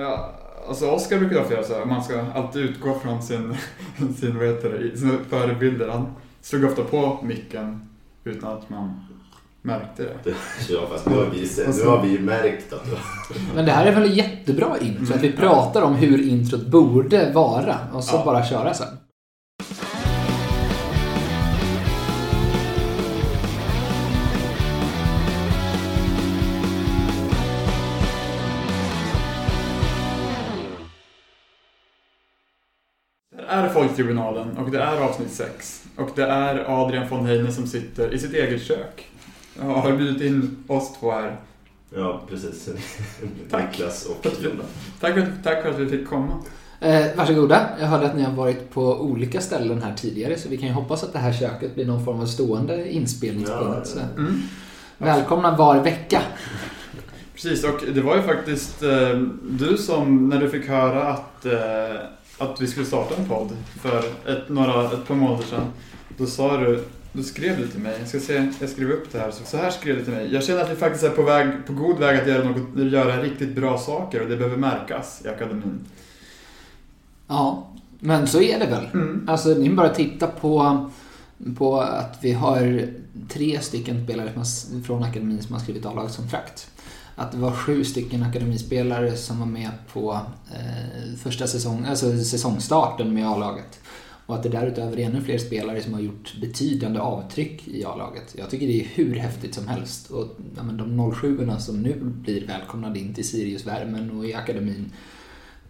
Ja, alltså Oscar brukar ofta göra så här, man ska alltid utgå från sin, sin vad heter det, sina förebilder. Han slog ofta på micken utan att man märkte det. Ja, fast nu har vi, nu har vi märkt att du Men det här är väl ett jättebra intro? Att vi pratar om hur introt borde vara och så Ja. bara köra sen. är Folktribunalen och det är avsnitt 6. Och det är Adrian von Heine som sitter i sitt eget kök. Jag har bjudit in oss två här. Ja, precis. Tack. Niklas och Jonna. Tack för, tack för att vi fick komma. Eh, varsågoda. Jag hörde att ni har varit på olika ställen här tidigare så vi kan ju hoppas att det här köket blir någon form av stående inspelningspunkt. Ja. Mm. Välkomna var vecka. Precis, och det var ju faktiskt eh, du som, när du fick höra att, eh, att vi skulle starta en podd för ett, några, ett par månader sedan. Då sa du, då skrev du till mig, jag ska se, jag skrev upp det här. Så, så här skrev du till mig. Jag känner att vi faktiskt är på, väg, på god väg att göra, något, göra riktigt bra saker och det behöver märkas i akademin. Ja, men så är det väl. Mm. Alltså ni bara titta på, på att vi har tre stycken spelare från akademin som har skrivit A-lagskontrakt. Att det var sju stycken akademispelare som var med på eh, första säsong, alltså säsongstarten med A-laget. Och att det därutöver är ännu fler spelare som har gjort betydande avtryck i A-laget. Jag tycker det är hur häftigt som helst. Och ja, men de 07 som nu blir välkomnade in till Siriusvärmen och i akademin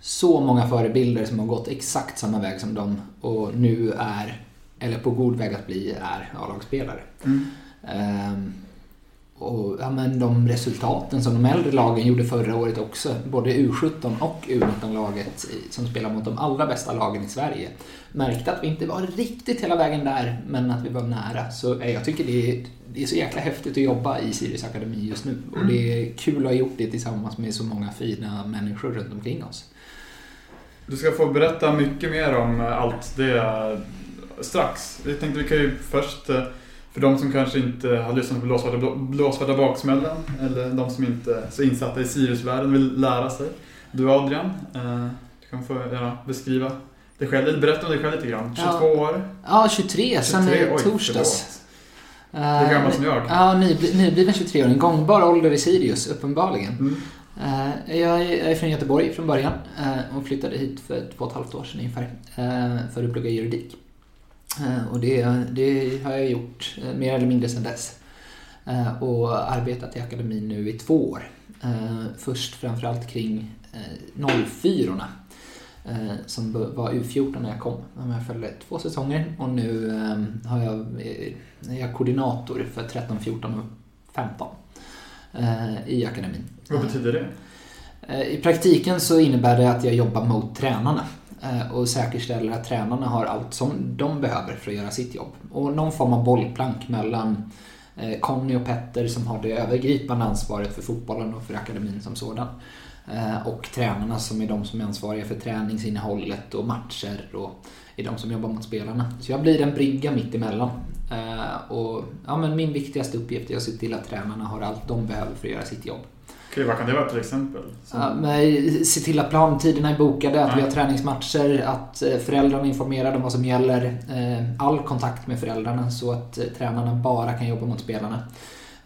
så många förebilder som har gått exakt samma väg som dem och nu är, eller på god väg att bli, är A-lagsspelare. Mm. Ehm, och ja, men de resultaten som de äldre lagen gjorde förra året också, både U17 och U19-laget i- som spelar mot de allra bästa lagen i Sverige, märkte att vi inte var riktigt hela vägen där, men att vi var nära. Så eh, jag tycker det är, det är så jäkla häftigt att jobba i Sirius Akademi just nu. Och det är kul att ha gjort det tillsammans med så många fina människor runt omkring oss. Du ska få berätta mycket mer om allt det eh, strax. Vi tänkte vi kan ju först, eh, för de som kanske inte har lyssnat på Blåsvarta, blåsvarta baksmällan eller de som inte är så insatta i Siriusvärlden vill lära sig. Du Adrian, eh, du kan få gärna beskriva dig själv, berätta om dig själv lite grann. 22 Ja. år. Ja, 23, sen 23, i oj, torsdags. förlåt. Lika gammal som jag. Ja, nybli- nybliven 23-åring. Gångbar ålder i Sirius, uppenbarligen. Mm. Eh, Jag är från Göteborg från början eh, och flyttade hit för två och ett halvt år sedan ungefär eh, för att plugga juridik. Eh, Och det, det har jag gjort eh, mer eller mindre sedan dess. Eh, Och arbetat i akademin nu i två år. Först framförallt kring eh, 04 eh, som var U14 när jag kom. Jag följde två säsonger och nu har jag, är jag koordinator för 13, 14 och 15 eh, i akademin. Vad betyder det? I praktiken så innebär det att jag jobbar mot tränarna Eh, och säkerställer att tränarna har allt som de behöver för att göra sitt jobb. Och någon form av bollplank mellan eh, Conny och Petter som har det övergripande ansvaret för fotbollen och för akademin som sådan. Eh, och tränarna som är de som är ansvariga för träningsinnehållet och matcher och är de som jobbar mot spelarna. Så jag blir en brygga mitt emellan. Och ja, men min viktigaste uppgift är att se till att tränarna har allt de behöver för att göra sitt jobb. Okej, vad kan det vara till exempel? Som- Ja, men se till att plantiderna är bokade, att vi Ja. har träningsmatcher, att eh, föräldrarna är informerade om vad som gäller. eh, All kontakt med föräldrarna så att eh, tränarna bara kan jobba mot spelarna.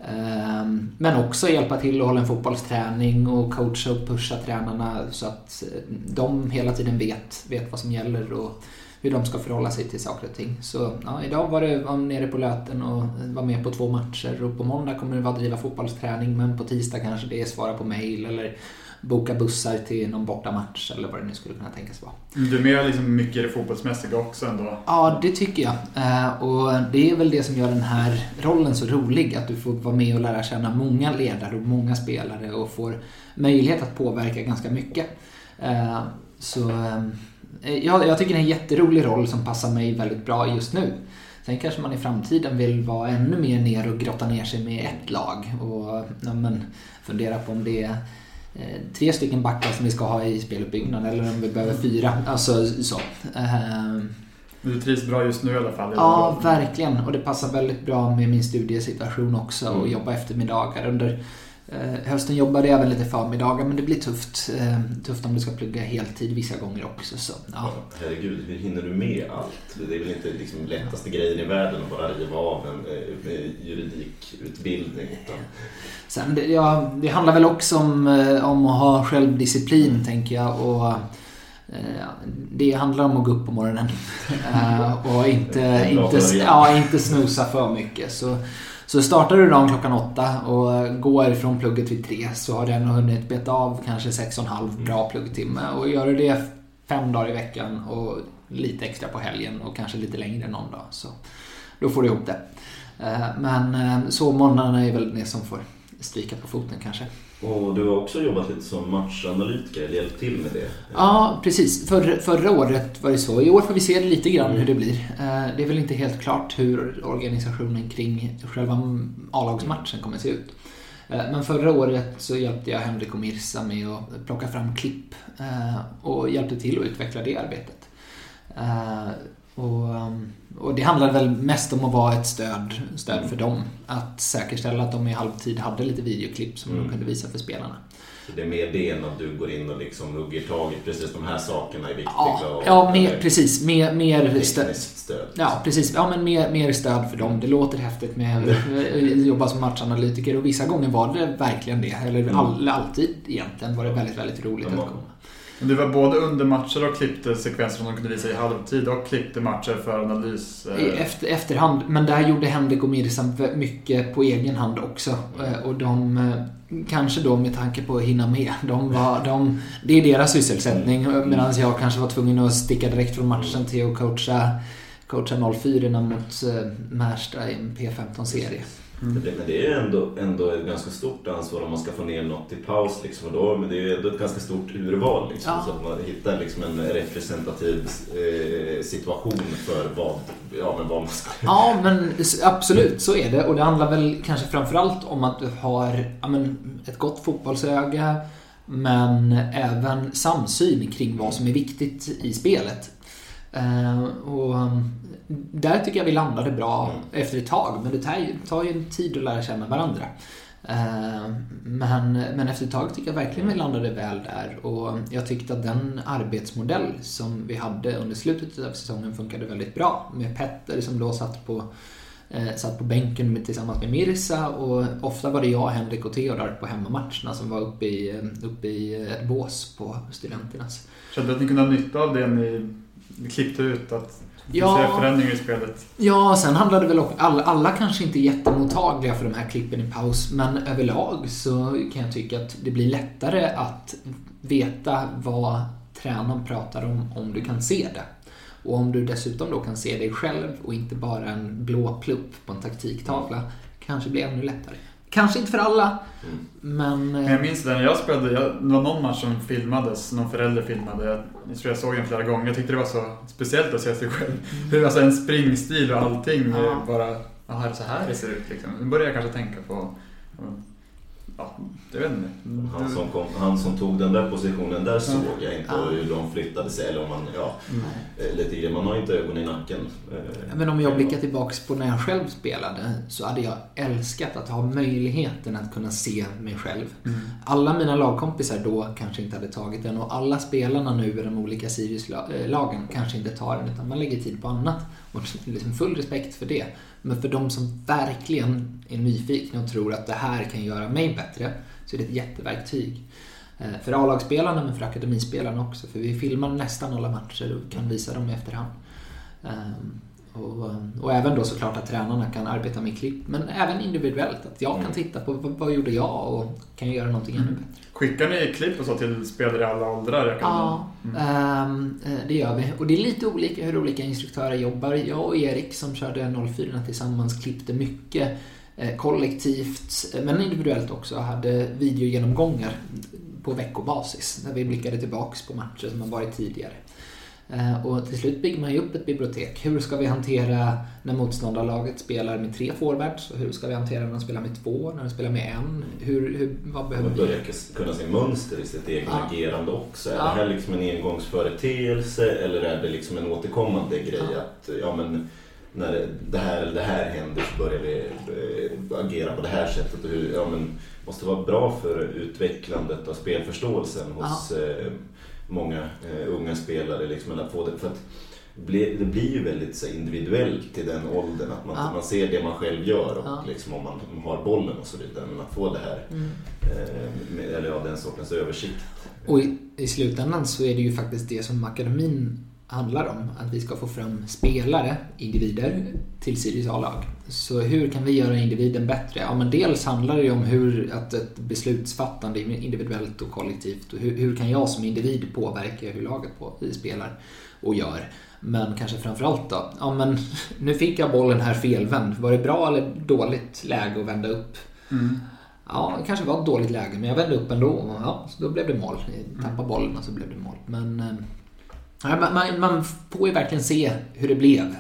Ehm, Men också hjälpa till att hålla en fotbollsträning och coacha och pusha tränarna så att de hela tiden vet, vet vad som gäller och hur de ska förhålla sig till saker och ting. Så ja, idag var det var nere på Löten och var med på två matcher och på måndag kommer det vara driva fotbollsträning men på tisdag kanske det är svara på mail eller boka bussar till någon bortamatch eller vad det nu skulle kunna tänkas vara. Du är med liksom mycket i det fotbollsmässiga också ändå. Ja, det tycker jag. Eh, Och det är väl det som gör den här rollen så rolig. Att du får vara med och lära känna många ledare och många spelare och får möjlighet att påverka ganska mycket. Eh, Så eh, jag, jag tycker det är en jätterolig roll som passar mig väldigt bra just nu. Sen kanske man i framtiden vill vara ännu mer ner och grotta ner sig med ett lag och ja, men, fundera på om det är eh, tre stycken backar som vi ska ha i speluppbyggnaden eller om vi behöver fyra. Alltså så. Eh, Du trivs bra just nu i alla fall. Ja, verkligen. Och det passar väldigt bra med min studiesituation också och Mm. jobba eftermiddagar under Eh, hösten jobbade jag även lite förmiddagar men det blir tufft. Eh, tufft om du ska plugga heltid vissa gånger också. Så, ja. Herregud, hur hinner du med allt? Det är väl inte liksom lättaste grejen i världen att bara riva av en eh, juridikutbildning. Utan... Sen, det, ja, det handlar väl också om, eh, om att ha självdisciplin tänker jag. Och, eh, det handlar om att gå upp på morgonen eh, och inte, inte, ja, inte snusa för mycket. Så, så startar du dagen klockan åtta och går från plugget vid tre så har du ändå hunnit beta av kanske sex och en halv bra pluggtimme. Och gör du det fem dagar i veckan och lite extra på helgen och kanske lite längre någon dag så då får du ihop det. Men sovmorgnarna är väl det som får stryka på foten kanske. Och du har också jobbat lite som matchanalytiker, eller hjälpt till med det? Ja, precis. För, förra året var det så. I år får vi se lite grann mm. hur det blir. Eh, det är väl inte helt klart hur organisationen kring själva A-lagsmatchen kommer att se ut. Eh, men förra året så hjälpte jag Henrik och Mirsa med att plocka fram klipp eh, och hjälpte till att utveckla det arbetet. Och, um, och det handlade väl mest om att vara ett stöd, stöd för dem. Att säkerställa att de i halvtid hade lite videoklipp som mm. de kunde visa för spelarna. Så det är mer det än att du går in och liksom hugger tag i precis de här sakerna är viktiga? Ja, ja mer, precis. Mer, mer stöd. stöd. Ja, precis. Ja, men mer, mer stöd för dem. Det låter häftigt med att jobba som matchanalytiker och vissa gånger var det verkligen det. Eller mm. all, alltid egentligen var det väldigt, väldigt roligt att komma. Du var både under matcher och klippte sekvenser som de kunde visa i halvtid och klippte matcher för analys? Eh. efter, efterhand, men där gjorde Henrik och Mirza mycket på egen hand också. Eh, och de, eh, kanske då med tanke på att hinna med, de var, de, det är deras sysselsättning. Medan jag kanske var tvungen att sticka direkt från matchen till att coacha, coacha 04 mot Märsta i en P15-serie. Mm. Men det är ändå, ändå ett ganska stort ansvar om man ska få ner något i paus. Liksom, och då, men det är ändå ett ganska stort urval. Liksom, ja. Så att man hittar liksom en representativ eh, situation för vad, ja, men vad man ska Ja, men absolut så är det. Och det handlar väl kanske framförallt om att du har ja, men, ett gott fotbollsöga men även samsyn kring vad som är viktigt i spelet. Uh, och där tycker jag vi landade bra mm. efter ett tag, men det tar, tar ju en tid att lära känna varandra. Eh, men, men efter ett tag tycker jag verkligen vi landade väl där och jag tyckte att den arbetsmodell som vi hade under slutet av säsongen funkade väldigt bra. Med Petter som då satt på, eh, satt på bänken med, tillsammans med Mirsa och ofta var det jag, Henrik och Theodor på hemmamatcherna som var uppe i, uppe i ett bås på studenternas. Kände du att ni kunde ha nytta av det ni klippte ut? Att Ja, förändringar i spelet. Ja, sen handlar det väl om... Alla, alla kanske inte är jättemottagliga för de här klippen i paus, men överlag så kan jag tycka att det blir lättare att veta vad tränaren pratar om, om du kan se det. Och om du dessutom då kan se dig själv och inte bara en blå plupp på en taktiktavla, kanske blir ännu lättare. Kanske inte för alla, mm. men... Jag minns det när jag spelade, jag, det var någon match som filmades, någon förälder filmade. Jag, jag tror jag såg den flera gånger. Jag tyckte det var så speciellt att se sig själv. Mm. Hur, alltså en springstil och allting ja. bara, jaha, så här det ser ut liksom. Nu börjar jag kanske tänka på Ja, jag vet inte. Han som, kom, han som tog den där positionen, där såg jag inte ja. hur de flyttade sig. Eller om man, ja, mm. lite grann. Man har inte ögon i nacken. Eh, Men om jag blickar tillbaks på när jag själv spelade så hade jag älskat att ha möjligheten att kunna se mig själv. Mm. Alla mina lagkompisar då kanske inte hade tagit den och alla spelarna nu i de olika Sirius-lagen kanske inte tar den utan man lägger tid på annat. Och liksom full respekt för det. Men för de som verkligen är nyfikna och tror att det här kan göra mig bättre så är det ett jätteverktyg. Eh, för A-lagsspelarna men för akademispelarna också. För vi filmar nästan alla matcher och kan visa dem i efterhand. Ehm, och, och, även då såklart att tränarna kan arbeta med klipp, men även individuellt. Att jag kan mm. titta på vad, vad gjorde jag och kan jag göra någonting ännu bättre. Skickar ni klipp och så till spelare i alla åldrar? Ja, mm. um, det gör vi. Och det är lite olika hur olika instruktörer jobbar. Jag och Erik som körde 04 tillsammans klippte mycket eh, kollektivt, men individuellt också. Hade videogenomgångar på veckobasis där vi blickade tillbaks på matcher som har varit tidigare. Eh, och till slut bygger man ju upp ett bibliotek. Hur ska vi hantera när motståndarlaget spelar med tre forwards? Hur ska vi hantera när de spelar med två, när de spelar med en? Hur, hur, vad behöver man börjar kunna se mönster i sitt eget ja. agerande också. Är ja. det här liksom en engångsföreteelse eller är det liksom en återkommande grej? Ja. Att, ja, men, när det, det här eller det här händer så börjar vi eh, agera på det här sättet. Och hur, ja, men, måste vara bra för utvecklandet av spelförståelsen hos eh, många eh, unga spelare. Liksom, eller få det, för att det blir ju väldigt så, individuellt i den åldern. Att man, Ja. man ser det man själv gör och Ja. liksom, om man har bollen och så vidare. Men att få det här, Mm. eh, med, eller ja, den sortens översikt. Och i, i slutändan så är det ju faktiskt det som akademin handlar om. Att vi ska få fram spelare, individer, till Sirius A-lag. Så hur kan vi göra individen bättre? Ja, men dels handlar det ju om hur att ett beslutsfattande individuellt och kollektivt. Och hur, hur kan jag som individ påverka hur laget på, spelar och gör? Men kanske framförallt då, ja men nu fick jag bollen här felvänd. Var det bra eller dåligt läge att vända upp? Mm. Ja, det kanske var ett dåligt läge, men jag vände upp ändå. Ja, så då blev det mål. Jag tappade bollen och så blev det mål. Men eh, man, man, man får ju verkligen se hur det blev.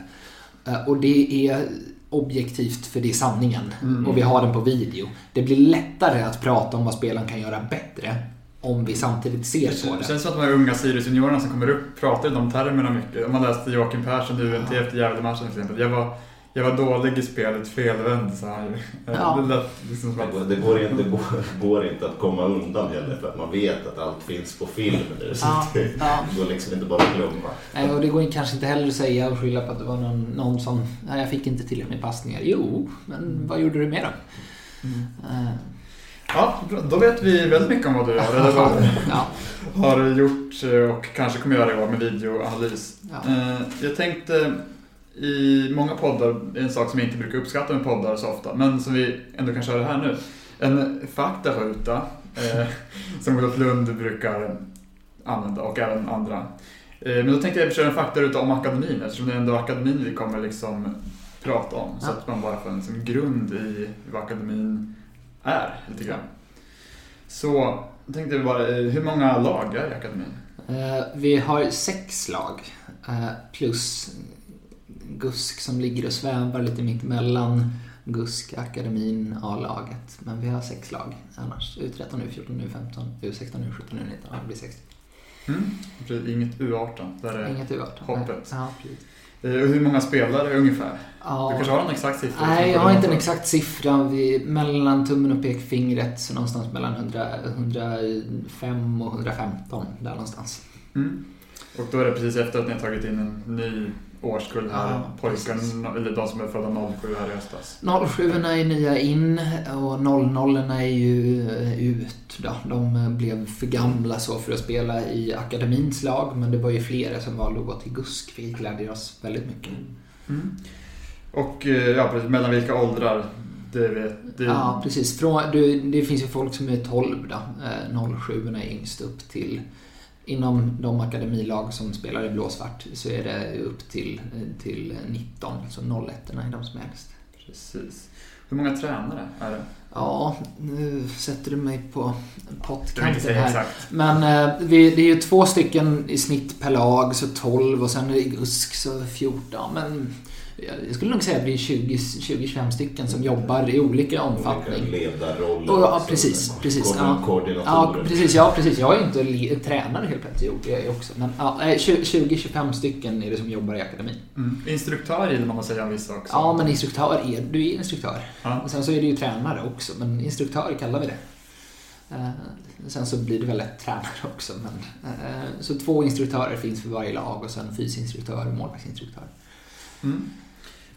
Eh, Och det är objektivt för det är sanningen. Mm. Och vi har den på video. Det blir lättare att prata om vad spelaren kan göra bättre om vi samtidigt ser Det på känns, det. känns som att de här unga Sirius-juniorerna som kommer upp pratar i de termerna mycket. Om man läste Joakim Persson UNT Ja. efter Gävle-matchen till exempel. Jag var, jag var dålig i spelet, felvänd sa han. Ja. Det lät liksom som Det att... går, det, går inte, det går, går inte att komma undan heller för att man vet att allt finns på film nu. Så Ja, det ja. går liksom inte bara att glömma. Nej, och det går kanske inte heller att säga och skylla på att det var någon, någon som... Nej, jag fick inte tillräckligt med passningar. Jo, men vad gjorde du mer då? Eh, Ja, bra. då vet vi väldigt mycket om vad du gör. Eller vad du ja, har gjort eh, och kanske kommer göra i år med videoanalys. ja. Eh, Jag tänkte i många poddar, en sak som jag inte brukar uppskatta med poddar så ofta, men som vi ändå kan köra här nu. En faktaruta eh, som Olof Lund brukar använda och även andra. Eh, men då tänkte jag köra en faktaruta om akademin eftersom det är ändå akademin vi kommer liksom prata om. Så Ja. att man bara får en liksom grund i vad akademin är lite grann. Så tänkte jag bara, eh, hur många lag är i akademin? Eh, vi har sex lag. eh, plus GUSK som ligger och svävar lite mittemellan. GUSK, akademin, A-laget. Men vi har sex lag annars. U13, U14, U15, U16, U17, U19. Ja, det blir 60. Mm. Inget U18. Där är Inget U18. hoppet. Ja, precis. Eh, hur många spelare ungefär? Ja. Du kanske har en exakt siffra? Nej, jag har inte en exakt siffra. Vi, mellan tummen och pekfingret, så någonstans mellan 100, 105 och 115. Där någonstans. Mm. Och då är det precis efter att ni har tagit in en ny årskull här. Ja, precis. eller de som är födda 07 här i höstas. 07 är nya in och 00 är ju eh, ut. Då. De eh, blev för gamla så för att spela i akademins lag, men det var ju flera som valde att gå till GUSK, vilket glädjer oss väldigt mycket. Mm. Och eh, ja, precis, mellan vilka åldrar? Det vet det, Ja, precis. Från, du, det finns ju folk som är 12 då. Eh, 07 är yngst upp till Inom de akademilag som spelar i blåsvart så är det upp till, till 19, så 01 är de som är äldst. Precis. Hur många tränare är det? Ja, nu sätter du mig på pottkanten här. exakt? Men eh, vi, det är ju två stycken i snitt per lag, så 12 och sen i GUSK så 14. Ja, men jag skulle nog säga att det är 20 20-25 stycken som jobbar i olika omfattning. Olika ledarroller. Och, ja, precis. precis ja. Ja, precis. Ja, precis. Jag är inte tränare helt plötsligt. Jo, jag är också. Men ja, eh, 20-25 stycken är det som jobbar i akademin. Mm. Instruktör gillar man att säga vissa också. Ja, men instruktör är du är instruktör. Ja. Och sen så är det ju tränare också, men instruktör kallar vi det. Eh, Sen så blir det väl ett tränare också. Men, eh, så två instruktörer finns för varje lag och sen fysinstruktör och målvaktsinstruktör. Mm.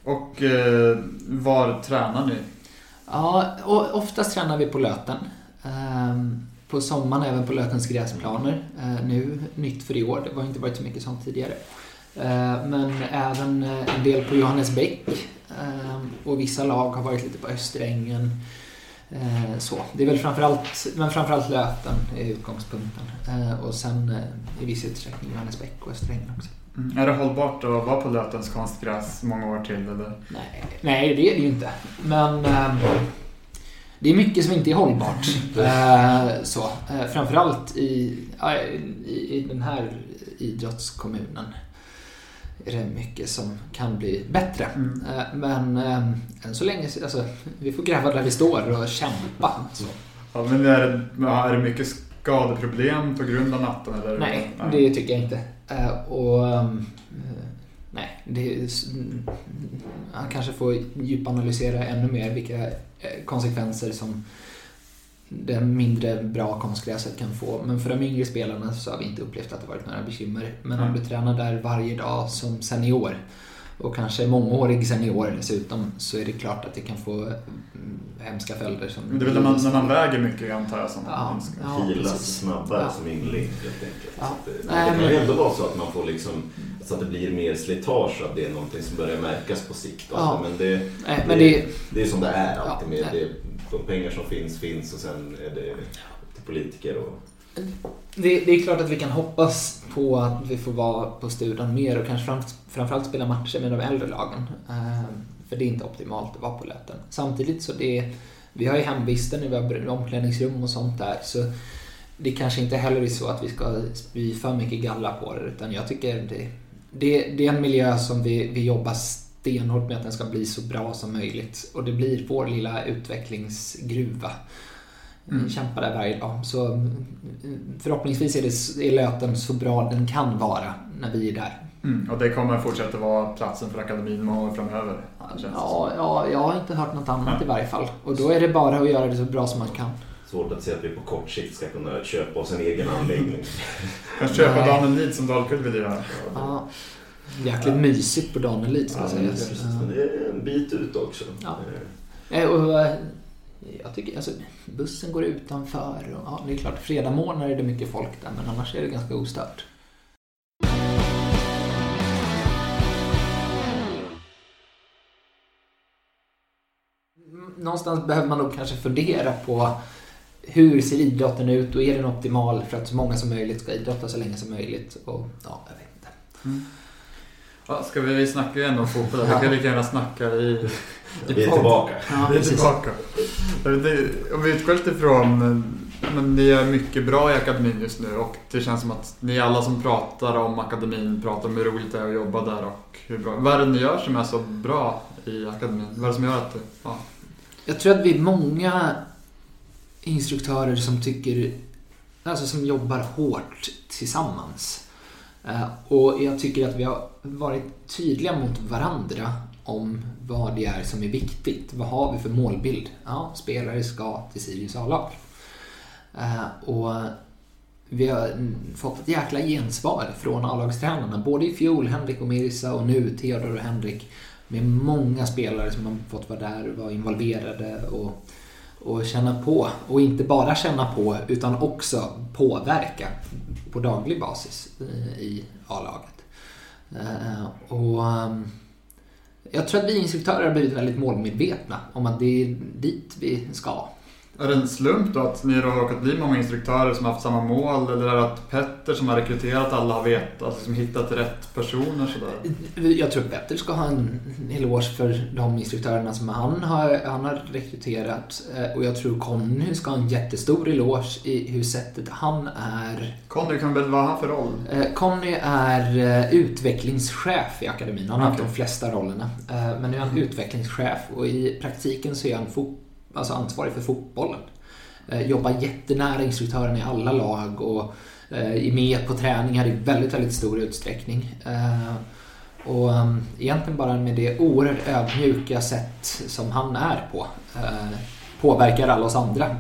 Och eh, var tränar ni? Ja, och oftast tränar vi på Löten. Ehm, På sommaren även på Lötens gräsplaner. Ehm, Nu, nytt för i år, det har inte varit så mycket sånt tidigare. Ehm, Men även eh, en del på Johannesbäck. Ehm, Och vissa lag har varit lite på Österängen. Eh, så. Det är väl framförallt, men framförallt Löten är utgångspunkten. Eh, och sen i viss utsträckning Johannesbäck och Österängen också. Mm. Är det hållbart att vara på Lötens konstgräs många år till? Eller? Nej, nej det är det ju inte. Men ehm, det är mycket som inte är hållbart. Eh, så. Eh, framförallt i, i, i den här idrottskommunen är det mycket som kan bli bättre. Mm. Eh, men eh, än så länge, så- alltså, vi får gräva där vi står och kämpa. Så. Ja, men är det, är det mycket skadeproblem på grund av natten? Eller? Nej, det tycker jag inte. Eh, och, ehm, eh, nej, det han kanske får djupanalysera ännu mer vilka konsekvenser som det mindre bra konstgräset kan få. Men för de yngre spelarna så har vi inte upplevt att det varit några bekymmer. Men om du tränar där varje dag som senior och kanske mångårig senior dessutom så är det klart att det kan få mm, hemska följder. Som det är väl när man, när man väger mycket antar jag som ja, ja, Filas snabbare ja. som yngling helt enkelt. Ja. Det, det, kan ju ändå vara så att man får liksom så att det blir mer slitage att det är någonting som börjar märkas på sikt. Ja. Men, det, Nej, men det, det, det, är som det är alltid. Med, det, de pengar som finns finns och sen är det till politiker. Och... Det, det, är klart att vi kan hoppas på att vi får vara på studion mer och kanske framförallt spela matcher med de äldre lagen. Ehm, för det är inte optimalt att vara på Löten. Samtidigt så det vi har ju hemvisten, vi har omklädningsrum och sånt där. Så det kanske inte heller är så att vi ska spy för mycket galla på det. Utan jag tycker det, det, det är en miljö som vi, vi jobbar stenhårt med att den ska bli så bra som möjligt. Och det blir vår lilla utvecklingsgruva. Mm. Kämpar där varje dag. Så förhoppningsvis är, det, är Löten så bra den kan vara när vi är där. Mm. Och det kommer fortsätta vara platsen för akademin många år framöver? Ja, ja, jag har inte hört något annat ja. i varje fall. Och då är det bara att göra det så bra som man kan. Svårt att se att vi på kort sikt ska kunna köpa oss en egen anläggning. Kanske köpa Daniel Lid som Dalkurd vill göra. Ja. Jäkligt mysigt på Danelid ska ja, sägas. Det är en bit ut också. Ja. Eh, och, eh, jag tycker, alltså, bussen går utanför. Och, ja, det är klart, fredag morgon är det mycket folk där, men annars är det ganska ostört. Någonstans behöver man nog kanske fundera på hur ser idrotten ut och är den optimal för att så många som möjligt ska idrotta så länge som möjligt? Och, ja, jag vet inte. Mm. Ja, ska vi, vi snackar ju ändå om fotboll. Vi kan lika gärna snacka i vi är tillbaka. Ja, vi är tillbaka. Om vi utgår lite ifrån men ni är mycket bra i akademin just nu och det känns som att ni alla som pratar om akademin pratar om hur roligt det är att jobba där och hur bra. Vad är det ni gör som är så bra i akademin? Vad är det som gör att det... Ja. Jag tror att vi är många instruktörer som tycker, alltså som jobbar hårt tillsammans. Eh, och jag tycker att vi har varit tydliga mot varandra om vad det är som är viktigt. Vad har vi för målbild? Ja, spelare ska till Sirius A-lag. Eh, och vi har mm, fått ett jäkla gensvar från A-lagstränarna. Både i fjol, Henrik och Mirsa och nu Theodor och Henrik. Med många spelare som har fått vara där och vara involverade och, och känna på. Och inte bara känna på, utan också påverka på daglig basis eh, i A-laget. Eh, och ehm, jag tror att vi instruktörer har blivit väldigt målmedvetna om att det är dit vi ska. Är det en slump då att ni har råkat bli många instruktörer som har haft samma mål? Eller är det att Petter som har rekryterat alla har vetat, liksom hittat rätt personer? Sådär? Jag tror Petter ska ha en eloge för de instruktörerna som han har, han har rekryterat. Eh, och jag tror Conny ska ha en jättestor eloge i hur sättet han är... Conny, kan väl, vad har han för roll? Eh, Conny är eh, utvecklingschef i akademin. Han har okay. haft de flesta rollerna. Men nu är han utvecklingschef och i praktiken så är han fotboll alltså ansvarig för fotbollen. Eh, jobbar jättenära instruktörerna i alla lag och eh, är med på träningar i väldigt, väldigt stor utsträckning. Eh, och ehm, egentligen bara med det oerhört ödmjuka sätt som han är på påverkar alla oss andra.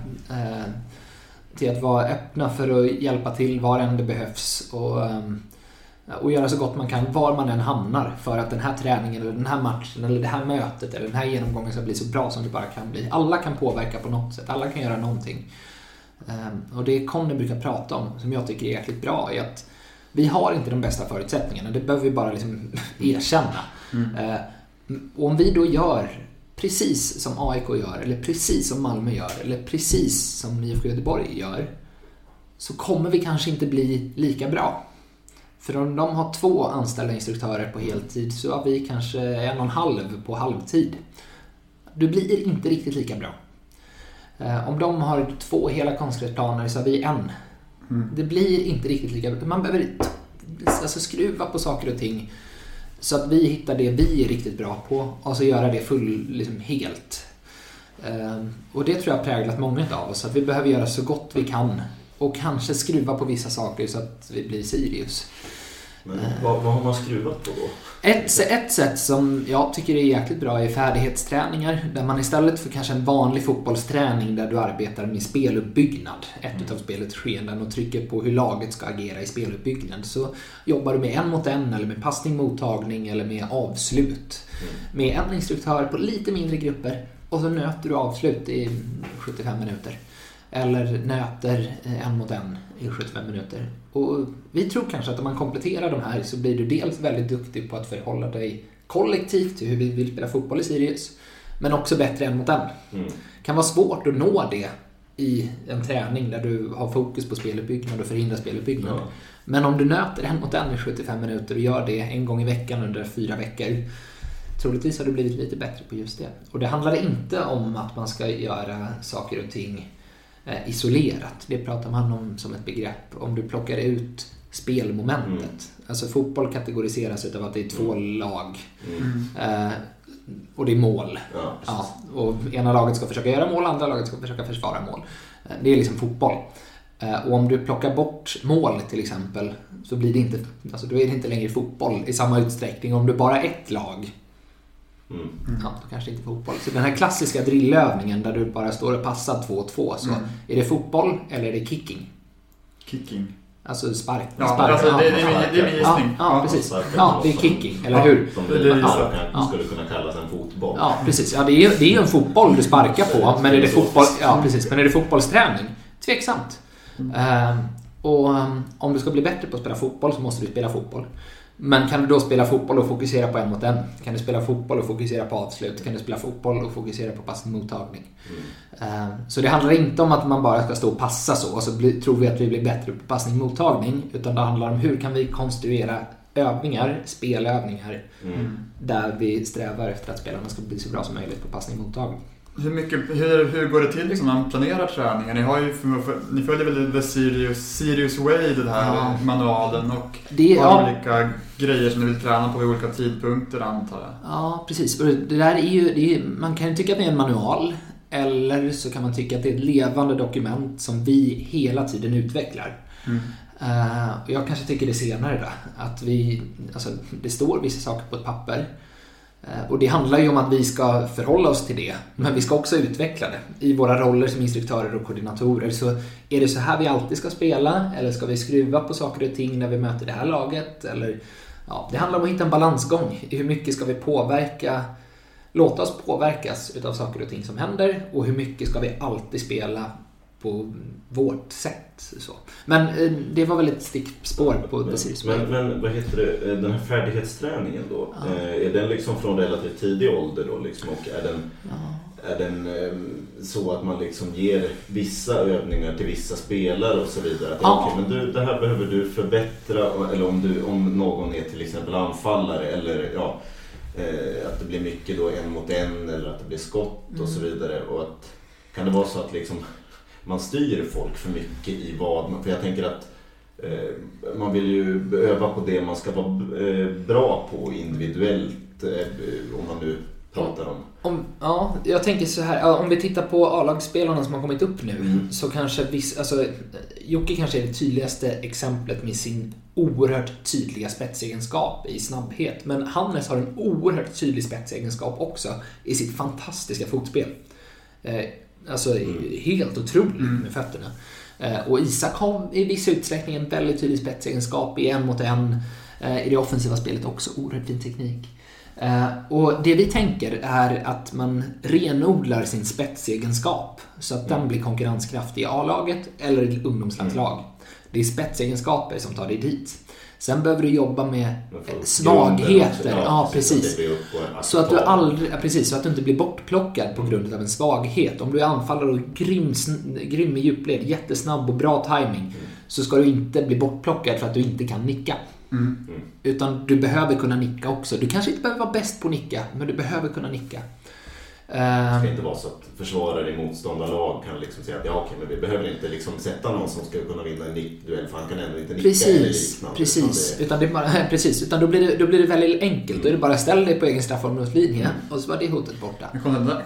Till att vara öppna för att hjälpa till var än det behövs. Och, um, och göra så gott man kan var man än hamnar för att den här träningen eller den här matchen eller det här mötet eller den här genomgången ska bli så bra som det bara kan bli. Alla kan påverka på något sätt, alla kan göra någonting. Ehm, och det Conny brukar prata om, som jag tycker är jäkligt bra, är att vi har inte de bästa förutsättningarna. Det behöver vi bara liksom erkänna. Mm. Ehm, och om vi då gör precis som AIK gör, eller precis som Malmö gör, eller precis som IFK Göteborg gör, så kommer vi kanske inte bli lika bra. För om de har två anställda instruktörer på heltid så har vi kanske en och en halv på halvtid. Du blir inte riktigt lika bra. Eh, om de har två hela konstgräsplaner så har vi en. Mm. Det blir inte riktigt lika bra. Man behöver alltså, skruva på saker och ting så att vi hittar det vi är riktigt bra på och så göra det full, liksom helt. Eh, och det tror jag har präglat många av oss. Att vi behöver göra så gott vi kan och kanske skruva på vissa saker så att vi blir Sirius. Men vad, vad har man skruvat på då? Ett, ett sätt som jag tycker är jäkligt bra är färdighetsträningar. Där man istället för kanske en vanlig fotbollsträning där du arbetar med speluppbyggnad, ett Mm. utav spelets skeenden och trycker på hur laget ska agera i speluppbyggnad. Så jobbar du med en mot en eller med passning, mottagning eller med avslut. Mm. Med en instruktör på lite mindre grupper och så nöter du avslut i 75 minuter. Eller nöter eh, en mot en i 75 minuter. Och vi tror kanske att om man kompletterar de här så blir du dels väldigt duktig på att förhålla dig kollektivt till hur vi vill spela fotboll i Sirius. Men också bättre en mot en. Mm. Kan vara svårt att nå det i en träning där du har fokus på speluppbyggnad och förhindra speluppbyggnad. Ja. Men om du nöter en mot en i 75 minuter och gör det en gång i veckan under fyra veckor Troligtvis har du blivit lite bättre på just det. Och det handlar inte om att man ska göra saker och ting isolerat. Det pratar man om som ett begrepp. Om du plockar ut spelmomentet. Mm. Alltså fotboll kategoriseras utav att det är två lag. Mm. Eh, och det är mål. Ja. Ja, och ena laget ska försöka göra mål, andra laget ska försöka försvara mål. Eh, Det är liksom fotboll. Eh, Och om du plockar bort mål till exempel så blir det inte, alltså då är det inte längre fotboll i samma utsträckning. Om du bara är ett lag, Mm. ja, då kanske inte fotboll. Så den här klassiska drillövningen där du bara står och passar 2-2, så Mm. är det fotboll eller är det kicking? Kicking. Alltså spark. Ja, spark. alltså, det, det, det är min ja, gissning. ja, precis. Sparkar Ja, det är som- kicking, eller Ja. hur? Som Det är det, det det gissar. Ja. skulle kunna kallas en fotboll. Ja, precis. Ja, det, är, ju- det är en fotboll du sparkar på, men är det, fotboll, ja, precis. Men är det fotbollsträning? Tveksamt. Ehm, och um, om du ska bli bättre på att spela fotboll så måste du spela fotboll. Men kan du då spela fotboll och fokusera på en mot en? Kan du spela fotboll och fokusera på avslut? Kan du spela fotboll och fokusera på passning mottagning? Mm. Ehm, Så det handlar inte om att man bara ska stå och passa så och så tror vi att vi blir bättre på passning mottagning. Utan det handlar om hur kan vi konstruera övningar, spelövningar, Mm. där vi strävar efter att spelarna ska bli så bra som möjligt på passning mottagning. Hur, mycket, hur, hur går det till liksom, man planerar träningar? Ni, har ju, ni följer väl The Sirius, Sirius Way, den här Ja. manualen och Det, har ja, olika grejer som ni vill träna på vid olika tidpunkter antar jag. ja, precis. Och det där är ju, det är, man kan ju tycka att det är en manual. Eller så kan man tycka att det är ett levande dokument som vi hela tiden utvecklar. Mm. Och jag kanske tycker det senare då. Att vi, alltså, det står vissa saker på ett papper. Eh, och det handlar ju om att vi ska förhålla oss till det. Men vi ska också utveckla det. I våra roller som instruktörer och koordinatorer. Så är det så här vi alltid ska spela? Eller ska vi skruva på saker och ting när vi möter det här laget? Eller, ja, det handlar om att hitta en balansgång. Hur mycket ska vi påverka låta oss påverkas utav saker och ting som händer och hur mycket ska vi alltid spela på vårt sätt. Så. Men eh, det var väl ett stickspår på Way. Men, men vad heter det, eh, den här färdighetsträningen då? Ja. eh, Är den liksom från relativt tidig ålder då liksom? Och är den, Ja. är den så att man liksom ger vissa övningar till vissa spelare och så vidare? Att, Ja. okej, men du, det här behöver du förbättra eller om, du, om någon är till exempel anfallare eller ja, att det blir mycket då en mot en eller att det blir skott och så vidare. Och att, kan det vara så att liksom man styr folk för mycket i vad man... För jag tänker att eh, man vill ju öva på det man ska vara eh, bra på individuellt eh, om man nu pratar om. Om, ja, jag tänker så här. Om vi tittar på A-lagsspelarna som har kommit upp nu Mm. så kanske viss, alltså, Jocke kanske är det tydligaste exemplet med sin oerhört tydliga spetsegenskap i snabbhet. Men Hannes har en oerhört tydlig spetsegenskap också i sitt fantastiska fotspel. Alltså Mm. helt otroligt Mm. med fötterna. Eh, och Isak har i viss utsträckning en väldigt tydlig spetsegenskap i en mot en. Eh, I det offensiva spelet också oerhört fin teknik. Eh, och det vi tänker är att man renodlar sin spetsegenskap så att den blir konkurrenskraftig i A-laget eller i ungdomslandslag. Det är spetsegenskaper som tar dig dit. Sen behöver du jobba med svagheter. också, Ja, precis. Så att du aldrig, ja, precis, så att du inte blir bortplockad på grund av en svaghet. Om du är anfallare och grym, grym i djupled, jättesnabb och bra timing så ska du inte bli bortplockad för att du inte kan nicka. Mm. Utan du behöver kunna nicka också. Du kanske inte behöver vara bäst på att nicka, men du behöver kunna nicka. Det ska inte vara så att försvarare i motståndarlag kan liksom säga att ja, okej, men vi behöver inte liksom sätta någon som ska kunna vinna en nickduell för han kan ändå inte nicka precis, eller liknande. Precis, Utan det- utan, det bara, precis. utan då, blir det, då blir det väldigt enkelt. Då är det bara ställ dig på egen straffområdeslinje och så var det hotet borta.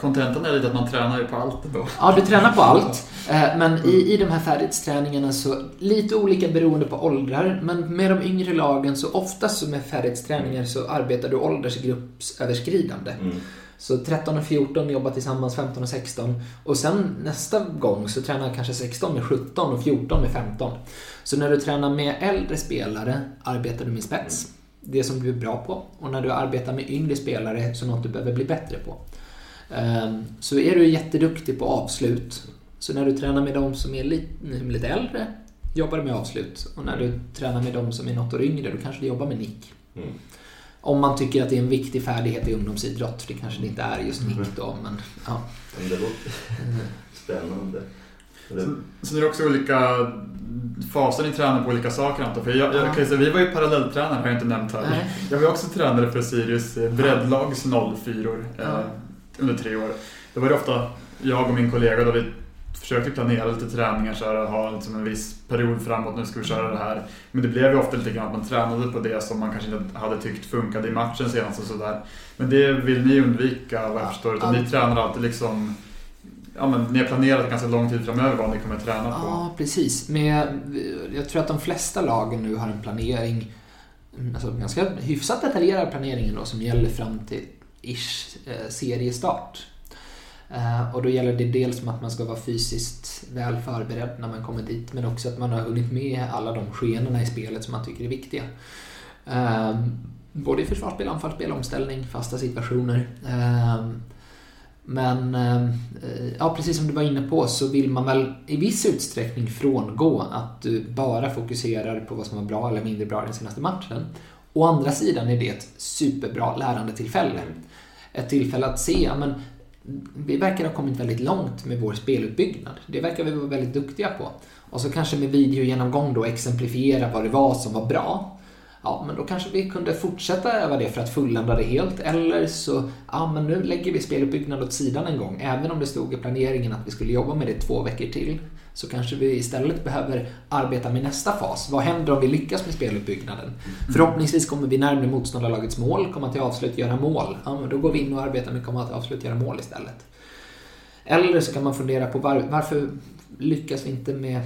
Kontentan- är lite att man tränar ju på allt då. Ja, du tränar på allt. Eh, Men i, i de här färdighetsträningarna så lite olika beroende på åldrar. Men med de yngre lagen så oftast med färdighetsträningar så arbetar du åldersgruppsöverskridande. Mm. Så 13 och 14 jobbar tillsammans, 15 och 16. Och sen nästa gång så tränar kanske 16 med 17 och 14 med 15. Så när du tränar med äldre spelare arbetar du med spets. Det som du är bra på. Och när du arbetar med yngre spelare så något du behöver bli bättre på. Ehm, så är du jätteduktig på avslut. Så när du tränar med de som är lite, mm, lite äldre jobbar du med avslut. Och när du tränar med de som är något år yngre då kanske du jobbar med nick. Mm. Om man tycker att det är en viktig färdighet i ungdomsidrott, för det kanske det inte är just nick då, men ja. Men det låter spännande. Det, Sen sen är det också olika faser ni tränar på olika saker antar. För jag, jag Ja. kan säga, vi var ju parallelltränare, har jag inte nämnt här. Nej. Jag var också tränare för Sirius eh, breddlags 04 eh, Ja. under tre år. Då var det ofta jag och min kollega då vi försökte planera lite träningar så här, ha liksom en viss period framåt, nu ska vi köra det här. Men det blev ju ofta lite grann att man tränade på det som man kanske inte hade tyckt funkade i matchen senast och sådär. Men det vill ni undvika vad jag Ja. förstår, utan ni tränar alltid liksom Ja men ni har planerat ganska lång tid framöver vad ni kommer träna på. Ja, precis. Med, jag tror att de flesta lagen nu har en planering, alltså ganska hyfsat detaljerad planering då, som gäller fram till ish eh, seriestart. Eh, och då gäller det dels att man ska vara fysiskt väl förberedd när man kommer dit, men också att man har hunnit med alla de skenorna i spelet som man tycker är viktiga. Eh, både i försvarsspel, anfallsspel, omställning, fasta situationer. Eh, men ja, precis som du var inne på så vill man väl i viss utsträckning frångå att du bara fokuserar på vad som var bra eller mindre bra i den senaste matchen. Å andra sidan är det ett superbra lärandetillfälle. Ett tillfälle att se, ja, men vi verkar ha kommit väldigt långt med vår speluppbyggnad. Det verkar vi vara väldigt duktiga på. Och så kanske med videogenomgång då exemplifiera vad det var som var bra. Ja, men då kanske vi kunde fortsätta öva det för att fullända det helt. Eller så, ja men nu lägger vi speluppbyggnad åt sidan en gång. Även om det stod i planeringen att vi skulle jobba med det två veckor till. Så kanske vi istället behöver arbeta med nästa fas. Vad händer om vi lyckas med speluppbyggnaden? Förhoppningsvis kommer vi närmare motståndarlagets mål, komma till avslut, göra mål. Ja, men då går vi in och arbetar med komma till avslut, göra mål istället. Eller så kan man fundera på var, varför lyckas vi inte med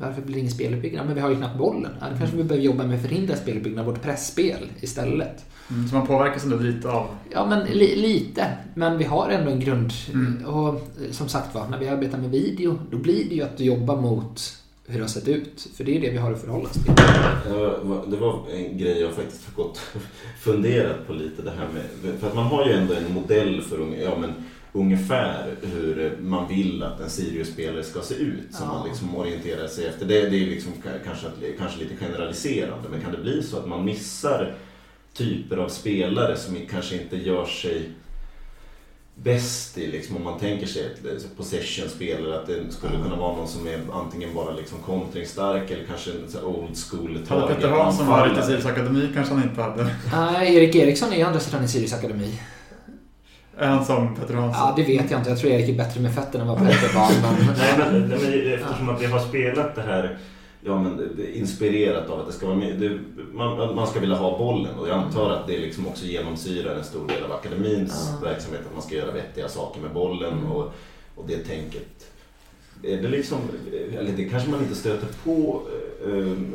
varför blir det ingen speluppbyggnad? Men vi har ju knappt bollen. Ja, då kanske vi behöver jobba med att förhindra speluppbyggnad, vårt pressspel istället. Mm, så man påverkas ändå lite av Ja, men li, lite. Men vi har ändå en grund. Mm. Och eh, som sagt var, när vi arbetar med video, då blir det ju att du jobbar mot hur det har sett ut. För det är det vi har att förhålla oss till. Det var en grej jag faktiskt har gått funderat på lite det här med. För att man har ju ändå en modell för unga- ja, men, ungefär hur man vill att en Sirius-spelare ska se ut. Som Ja. man liksom orienterar sig efter. Det, det är liksom ka- kanske, kanske lite generaliserande. Men kan det bli så att man missar typer av spelare som kanske inte gör sig bäst i, liksom, om man tänker sig ett possession-spelare, att det skulle kunna vara någon som är antingen bara liksom kontringsstark eller kanske en old school Hade Petter Hansson varit i Sirius Akademi kanske han inte hade. Nej, Erik Eriksson är ju andra sidan i Sirius Akademi. Är han som Petter Hansson? Ja, det vet jag inte. Jag tror Erik är bättre med fötterna än vad Petter var. Men... Nej, men, nej, men eftersom att vi har spelat det här Ja, men det- det är inspirerat av att det ska vara med, det, man, man ska vilja ha bollen och jag antar att det liksom också genomsyrar en stor del av akademins Ja. verksamhet. Att man ska göra vettiga saker med bollen Mm. och, och det tänket. Är det liksom, eller det kanske man inte stöter på, eh,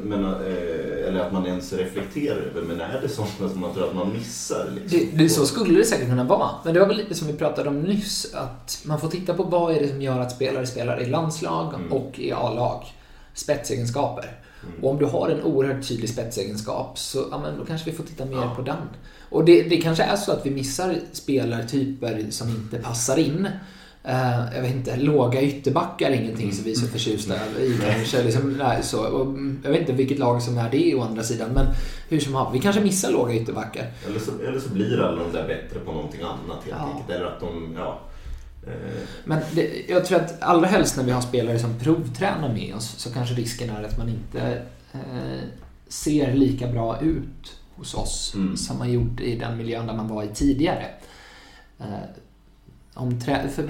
men, eh, eller att man ens reflekterar över, men är det sånt som man tror att man missar? Liksom? Det, det, så skulle det säkert kunna vara. Men det var väl lite som vi pratade om nyss. Att man får titta på vad är det som gör att spelare spelar i landslag Mm. och i A-lag. Spetsegenskaper. Mm. Och om du har en oerhört tydlig spetsegenskap så ja, men då kanske vi får titta mer Ja. på den. Och det, det kanske är så att vi missar spelartyper som inte passar in. Eh, jag vet inte, låga ytterbackar är ingenting som vi är så förtjusta i kanske. Liksom, så. Mm, jag vet inte vilket lag som är det å andra sidan. Men hur som helst, vi kanske missar låga ytterbackar. Eller, så, eller så blir alla de där bättre på någonting annat helt Ja. enkelt. Eller att de, ja. Eh, Men det, jag tror att allra helst när vi har spelare som provtränar med oss så kanske risken är att man inte eh, ser lika bra ut hos oss Mm. som man gjorde i den miljön där man var i tidigare. Eh, om för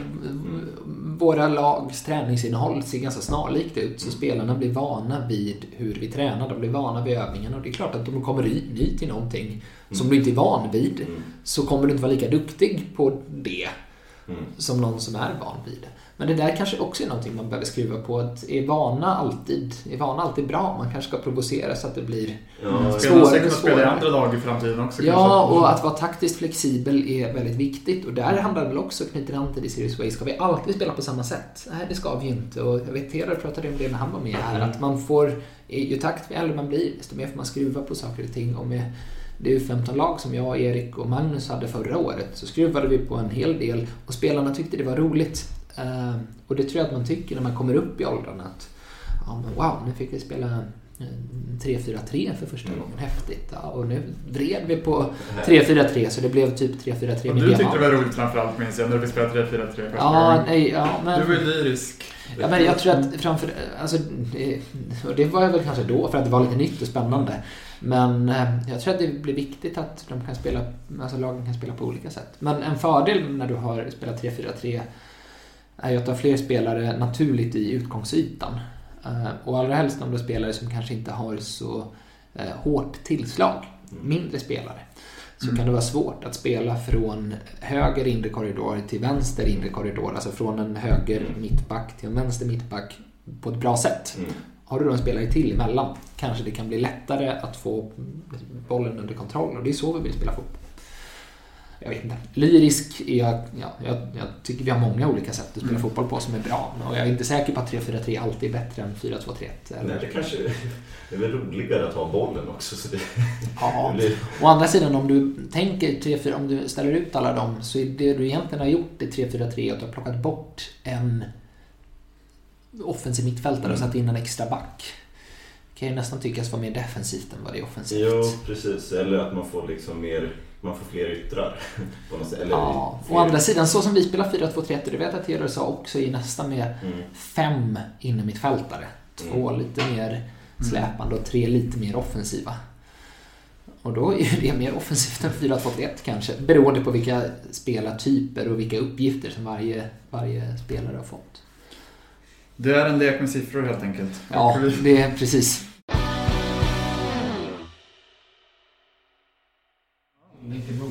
våra lags träningsinnehåll ser ganska snarlikt ut. Så spelarna blir vana vid hur vi tränar. De blir vana vid övningen. Och det är klart att om du kommer ny till någonting som du inte är van vid Mm. så kommer du inte vara lika duktig på det Mm. som någon som är van vid det. Men det där kanske också är någonting man behöver skruva på. Att är vana alltid, är vana alltid bra? Man kanske ska provocera så att det blir... Ja, Svårare ska och kunna spela i svårare. andra lag i framtiden också Ja, kanske. och att vara taktiskt flexibel är väldigt viktigt. Och där handlar det väl också, knyter an till det Serious Way, ska vi alltid spela på samma sätt? Nej, det ska vi ju inte. Och jag vet Theodor pratade om det när han var med här, att man får, ju takt äldre man blir, desto mer får man skruva på saker och ting. Och med det U15-lag som jag, Erik och Magnus hade förra året så skruvade vi på en hel del och spelarna tyckte det var roligt. Eh, Och det tror jag att man tycker när man kommer upp i åldrarna. Att, ja, men wow, nu fick vi spela eh, 3-4-3 för första Mm. gången. Häftigt. Ja, och nu vred vi på 3-4-3 så det blev typ 3-4-3 Och med du tyckte det var roligt framförallt minns jag när vi spelade 3-4-3 första Ja, gången. nej, ja, men... Du var ju lyrisk. Ja, men jag tror att framför... Alltså, det, och det var jag väl kanske då för att det var lite nytt och spännande. Men eh, jag tror att det blir viktigt att de kan spela, alltså lagen kan spela på olika sätt. Men en fördel när du har spelat 3-4-3 är ju att har fler spelare naturligt i utgångsytan. Eh, Och allra helst om du har spelare som kanske inte har så eh, hårt tillslag, mindre spelare. Så Mm. kan det vara svårt att spela från höger inre korridor till vänster inre korridor. Alltså från en höger mittback till en vänster mittback på ett bra sätt. Mm. Har du då en spelare till emellan kanske det kan bli lättare att få bollen under kontroll och det är så vi vill spela fotboll. Jag vet inte. Lyrisk är jag, ja, jag, jag tycker vi har många olika sätt att spela Mm. fotboll på som är bra. Och jag är inte säker på att 3-4-3 alltid är bättre än 4-2-3-1. Nej, det kanske det är väl roligare att ha bollen också. Så det, ja. det blir, Å andra sidan om du tänker 3-4, om du ställer ut alla dem så är det du egentligen har gjort i 3-4-3 att du har plockat bort en offensiv mittfältare och Mm. satt in en extra back. Det kan ju nästan tyckas vara mer defensivt än vad det är offensivt. jo, precis. Eller att man får liksom mer, man får fler yttrar. På något sätt. Eller Ja, fler- å andra sidan, så som vi spelar 4-2-3-1, och det vet att Theodor sa också, är nästan med Mm. fem innermittfältare. Två Mm. lite mer släpande och tre lite mer offensiva. Och då är ju det mer offensivt än 4-2-3-1 kanske, beroende på vilka spelartyper och vilka uppgifter som varje, varje spelare har fått. Det är en lek med siffror helt enkelt. Ja, det är precis.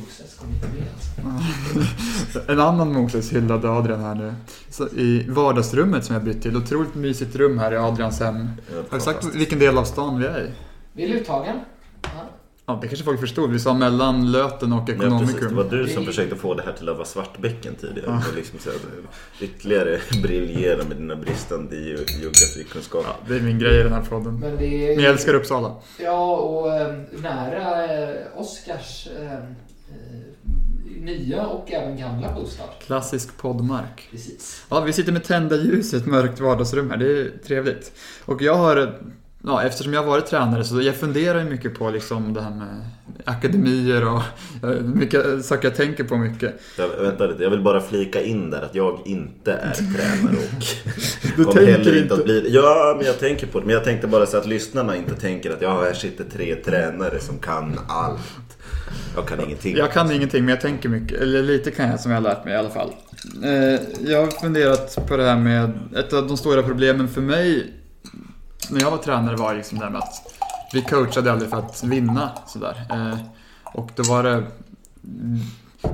Moses kom inte med alltså. En annan Moses hyllade Adrian här nu. Så I vardagsrummet som jag bytt till. Otroligt mysigt rum här i Adrians hem. Har du sagt vilken del av stan vi är i? Vi är Luthagen. Ja. Ja, det kanske folk förstod. Vi sa mellan Löten och Ja, precis. Ekonomicum. Det var du som försökte få det här till att vara Svartbäcken tidigare. Ja. Och liksom så här, ytterligare briljera med dina bristande ge- geografikunskaper. Ja, det är min grej i den här podden. Men det är... Men jag älskar Uppsala. Ja, och eh, nära eh, Oscars eh, eh, nya och även gamla bostad. Klassisk poddmark. Precis. Ja, vi sitter med tända ljus i ett mörkt vardagsrum här. Det är trevligt. Och jag har, ja, eftersom jag har varit tränare så jag funderar ju mycket på liksom det här med akademier och eh, mycket saker jag tänker på mycket. Jag, vänta lite, jag vill bara flika in där att jag inte är tränare och Du kommer tänker heller inte inte- att bli Ja, men jag tänker på det. Men jag tänkte bara så att lyssnarna inte tänker att ja, här sitter tre tränare som kan allt. Jag kan ingenting. Jag kan ingenting men jag tänker mycket, eller lite kan jag som jag har lärt mig i alla fall. Eh, jag har funderat på det här med, ett av de stora problemen för mig när jag var tränare var liksom det här med att vi coachade aldrig för att vinna sådär. Eh, och då var det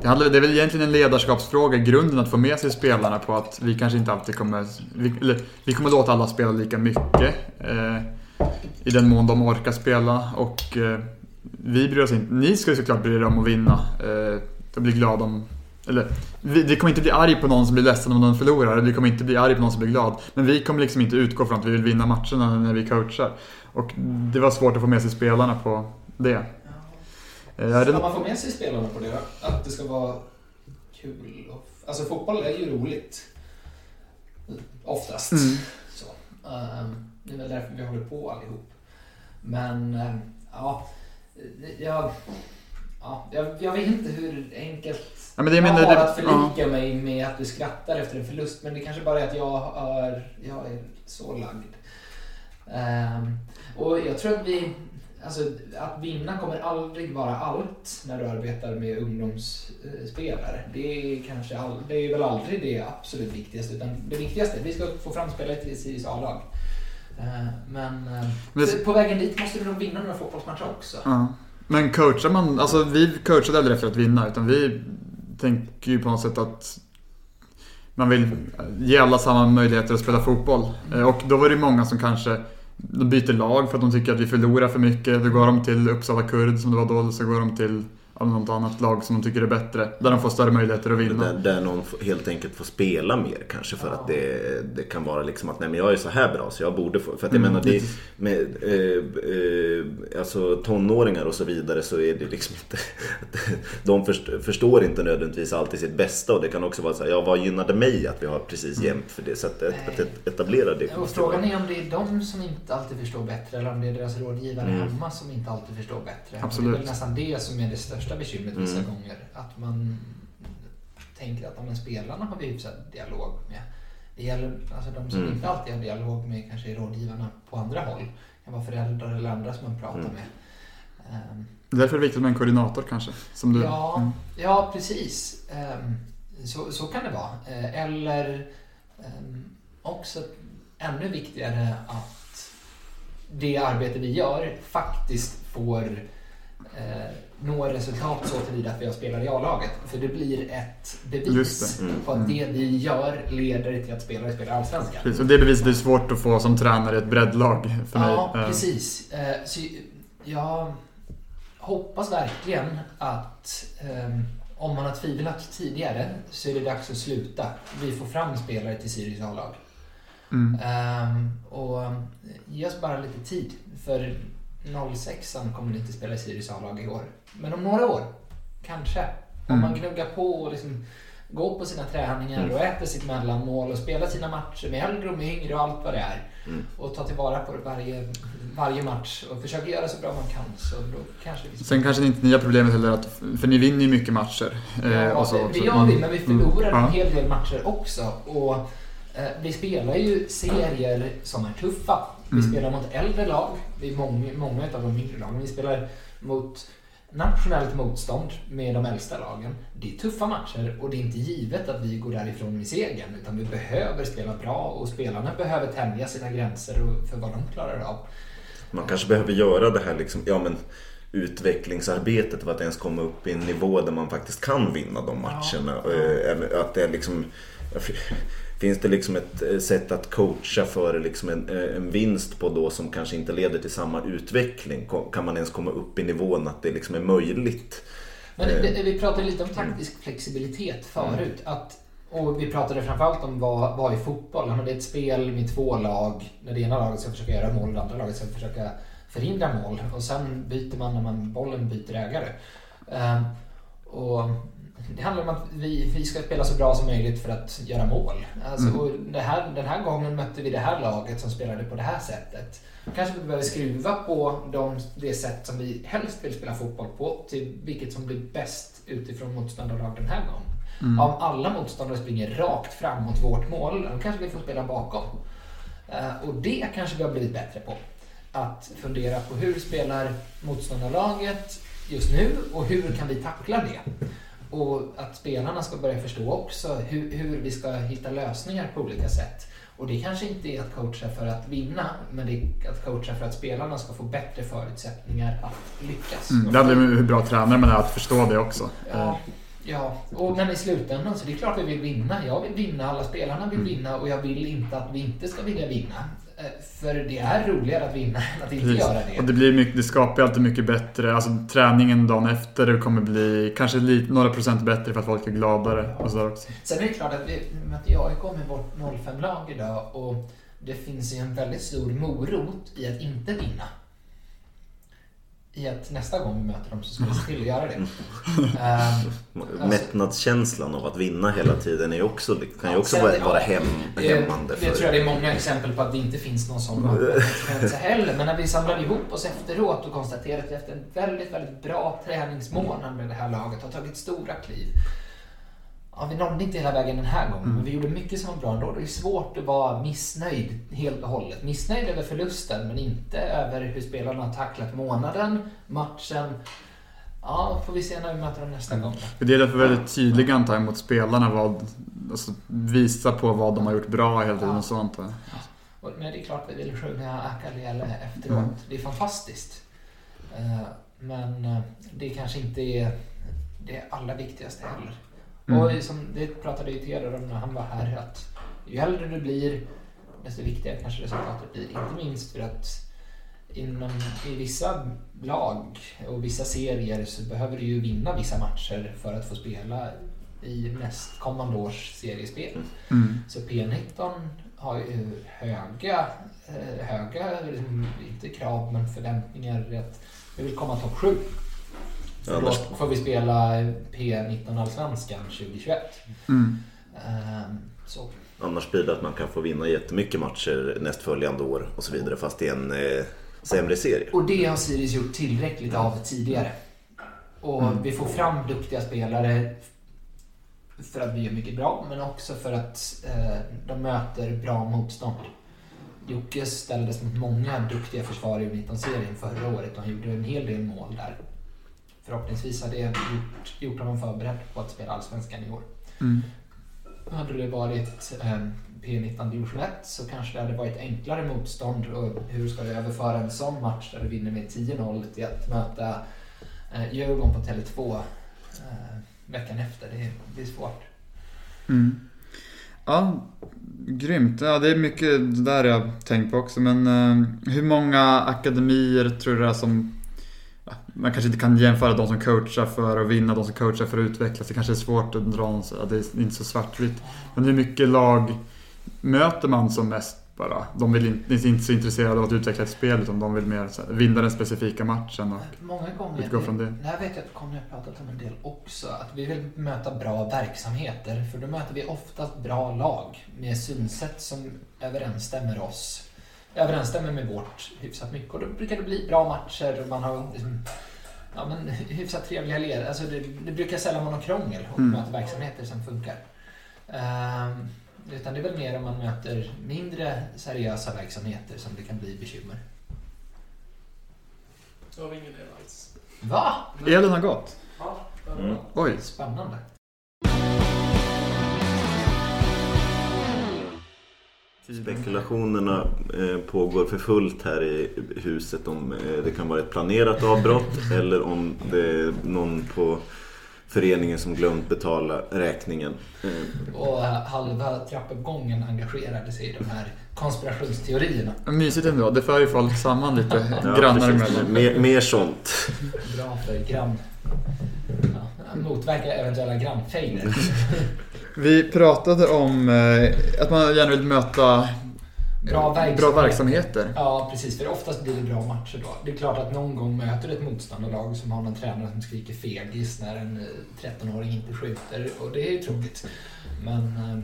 det, handlar, det är väl egentligen en ledarskapsfråga i grunden att få med sig spelarna på att vi kanske inte alltid kommer... Vi, eller, vi kommer låta alla spela lika mycket. Eh, I den mån de orkar spela. Och eh, vi bryr oss inte. Ni ska ju såklart bry er om att vinna. Eh, jag blir glad om... Eller, vi, vi kommer inte bli arg på någon som blir ledsen om någon förlorar. Vi kommer inte bli arg på någon som blir glad. Men vi kommer liksom inte utgå från att vi vill vinna matcherna när vi coachar. Och det var svårt att få med sig spelarna på det. Eh, jag är Ska man få med sig spelarna på det? Att det ska vara kul? Och, alltså fotboll är ju roligt. Oftast. Mm. Så. Ehm, det är väl därför vi håller på allihop. Men ehm, ja, jag, ja jag, jag vet inte hur enkelt Ja, men det jag menar, har det- att förlika mig med att du skrattar efter en förlust. Men det kanske bara är att jag är, jag är så lagd. Ehm, och jag tror att vi, Alltså, att vinna kommer aldrig vara allt när du arbetar med ungdomsspelare. Det är, kanske all, det är väl aldrig det absolut viktigaste. Utan det viktigaste är att vi ska få fram spelare till Sirius A-lag. Eh, Men, eh, Men- på vägen dit måste vi nog vinna några fotbollsmatcher också. Ja. Men coachar man, alltså vi coachade aldrig efter att vinna utan vi tänker ju på något sätt att man vill ge alla samma möjligheter att spela fotboll. Eh, Och då var det många som kanske de byter lag för att de tycker att vi förlorar för mycket. Då går de till Uppsala Kurd som det var då, så går de till ja, något annat lag som de tycker är bättre. Där de får större möjligheter att vinna. Där, där någon helt enkelt får spela mer kanske för Ja. att det, det kan vara liksom att nej men jag är så här bra så jag borde få. För att jag Mm, menar det, med eh, eh, alltså tonåringar och så vidare så är det liksom inte De först, förstår inte nödvändigtvis alltid sitt bästa och det kan också vara så här, ja vad gynnade mig att vi har precis jämnt för det. Så att, att, att etablera det. Och frågan är om det är de som inte alltid förstår bättre eller om det är deras rådgivare Mm. hemma som inte alltid förstår bättre. Absolut. Det är väl nästan det som är det största bekymret vissa Mm. gånger. Att man tänker att men spelarna har vi hyfsad dialog med. Det gäller alltså de som Mm. inte alltid har dialog med kanske är rådgivarna på andra håll. Det kan vara föräldrar eller andra som man pratar Mm. med. Ehm, Därför är det viktigt med en koordinator kanske. Som du. Ja, Mm. ja precis. Ehm, så, så kan det vara. Eh, Eller ehm, också ännu viktigare att det arbete vi gör faktiskt får eh, nå resultat så tillvida att vi har spelare i A-laget. För det blir ett bevis det. Mm. på att det vi gör leder till att spelare spelar Allsvenskan. Precis, och det beviset är svårt att få som tränare i ett breddlag för mig. Ja, Eh, precis. Eh, Så jag hoppas verkligen att ehm, om man har tvivlat tidigare så är det dags att sluta. Vi får fram spelare till Sirius A-lag. Mm. Ehm, och ge oss bara lite tid. För 06an kommer inte spela i Sirius A-lag i år. Men om några år, kanske. Om Mm. man gnuggar på och liksom går på sina träningar Mm. och äter sitt mellanmål och spelar sina matcher med äldre och med yngre och allt vad det är. Mm. Och tar tillvara på det varje, varje match och försöker göra så bra man kan. Så då kanske vi Sen kanske inte ni har problemet heller att, för ni vinner ju mycket matcher. eh, Ja, och så det, det gör vi, Mm. men vi Mm. förlorar Ja. en hel del matcher också. Och eh, vi spelar ju serier som är tuffa. Vi Mm. spelar mot äldre lag, vi är många, många av de yngre lagen. Vi spelar mot nationellt motstånd med de äldsta lagen. Det är tuffa matcher och det är inte givet att vi går därifrån med segern. Utan vi behöver spela bra och spelarna behöver tänja sina gränser för vad de klarar av. Man kanske behöver göra det här liksom, ja men utvecklingsarbetet för att ens komma upp i en nivå där man faktiskt kan vinna de matcherna. Ja. Eh, Att det är liksom, finns det liksom ett eh, sätt att coacha för liksom en, eh, en vinst på då som kanske inte leder till samma utveckling? Kan man ens komma upp i nivån att det liksom är möjligt? Men Eh. det, vi pratade lite om taktisk flexibilitet förut. Att, och vi pratade framförallt om vad, vad är fotboll? Det är ett spel med två lag. När det ena laget ska försöka göra mål och det andra laget ska försöka förhindra mål. Och sen byter man när man, bollen byter ägare. Ehm, och handlar om att vi, vi ska spela så bra som möjligt för att göra mål. Alltså, Mm. här, den här gången mötte vi det här laget som spelade på det här sättet. Kanske vi behöver skruva på de, det sätt som vi helst vill spela fotboll på till vilket som blir bäst utifrån motståndarlag den här gången. Mm. Om alla motståndare springer rakt fram mot vårt mål, då kanske vi får spela bakom. Eh, Och det kanske vi har blivit bättre på. Att fundera på hur spelar motståndarlaget just nu och hur kan vi tackla det? Och att spelarna ska börja förstå också hur, hur vi ska hitta lösningar på olika sätt. Och det kanske inte är att coacha för att vinna, men det är att coacha för att spelarna ska få bättre förutsättningar att lyckas. Mm. Det handlar om hur bra tränare man är att förstå det också. Eh, Ja, ja, och men i slutändan så det är klart vi vill vinna. Jag vill vinna, alla spelarna vill Mm. vinna och jag vill inte att vi inte ska vilja vinna. Eh, För det är roligare att vinna än att inte Precis. göra det. Och det, blir mycket, det skapar alltid mycket bättre. Alltså träningen dagen efter kommer bli kanske lite, några procent bättre för att folk är gladare. Och sådär också. Sen är det klart att vi möter AIK med vårt 05-lag idag och det finns ju en väldigt stor morot i att inte vinna. I att nästa gång vi möter dem så ska vi se till att göra det. Ehm, Alltså- Mättnadskänslan av att vinna hela tiden är också, kan ju också Sen- vara, ja, vara hem, hämmande tror för... jag det är många exempel på att det inte finns någon sån konsekvens heller. Men när vi samlade ihop oss efteråt och konstaterade att vi efter en väldigt, väldigt bra träningsmånad med det här laget har tagit stora kliv. Ja, vi nådde inte hela vägen den här gången, Mm. men vi gjorde mycket som var bra ändå. Det är svårt att vara missnöjd helt och hållet. Missnöjd över förlusten, men inte över hur spelarna har tacklat månaden, matchen. Ja, får vi se när vi möter dem nästa gång. Det är därför väldigt tydlig antar jag mot spelarna. Vad, alltså, visa på vad de har gjort bra hela tiden och sånt. Och, men det är klart vi vill sjunga Akaliele efteråt. Mm. Det är fantastiskt. Eh, Men eh, det kanske inte är det allra viktigaste heller. Mm. Och som det pratade ju Theodor om när han var här att ju äldre du blir desto viktigare kanske resultatet blir. Inte minst för att inom, i vissa lag och vissa serier så behöver du ju vinna vissa matcher för att få spela i nästkommande års seriespel. Mm. Så P19 har ju höga, eh, höga liksom, inte krav men förväntningar att vi vill komma topp 7. För då får vi spela P19 Allsvenskan 2021. Mm. Ehm, så. Annars blir det att man kan få vinna jättemycket matcher nästföljande år och så vidare fast det är en eh, sämre serie. Och det har Sirius gjort tillräckligt av tidigare. Och Mm. vi får fram duktiga spelare för att vi gör mycket bra, men också för att eh, de möter bra motstånd. Jocke ställdes mot många duktiga försvarare i 19-serien förra året och han gjorde en hel del mål där. Förhoppningsvis har det gjort, gjort honom förberedd på att spela Allsvenskan i år. Mm. Hade det varit eh, P19 division 1 så kanske det hade varit enklare motstånd. Och hur ska du överföra en sån match där du vinner med 10-0 till att möta eh, Djurgården på Tele2 eh, veckan efter? Det, är- det är svårt. Mm. Ja, grymt. Ja, det är mycket det där jag tänkt på också. Men eh, hur många akademier tror du det är som... Man kanske inte kan jämföra de som coachar för att vinna, de som coachar för att utvecklas. Det kanske är svårt att dra en, det är inte så svartvitt. Men hur mycket lag möter man som mest bara? De vill inte, är inte så intresserade av att utveckla ett spel utan de vill mer här, vinna den specifika matchen. Och, Många gånger, Utgå från det. det här vet jag att Conny har pratat om en del också, att vi vill möta bra verksamheter. För då möter vi oftast bra lag med synsätt som överensstämmer oss. Överensstämmer med vårt hyfsat mycket. Och då brukar det bli bra matcher och man har liksom, ja, men, hyfsat trevliga led. Alltså det, det brukar sällan vara någon krångel och Mm. möta verksamheter som funkar. Ehm, utan det är väl mer om man möter mindre seriösa verksamheter som det kan bli bekymmer. Jag har ingen idé alls. Va? Elin har gått. Ja, Mm. Oj. Spännande. Spekulationerna eh, pågår för fullt här i huset om eh, det kan vara ett planerat avbrott eller om det är någon på föreningen som glömt betala räkningen. Eh, Och halva trappuppgången engagerade sig i de här konspirationsteorierna. Mysigt ändå. Det för ju folk samman lite ja, grannar emellan. Mer, mer sånt. Bra för grann... Ja, motverka eventuella grannfejder. Vi pratade om eh, att man gärna vill möta Bra verksamheter. bra verksamheter. Ja, precis. För oftast blir det bra matcher då. Det är klart att någon gång möter du ett motståndarlag som har någon tränare som skriker fegis när en eh, 13-åring inte skjuter. Och det är ju tråkigt. Men eh,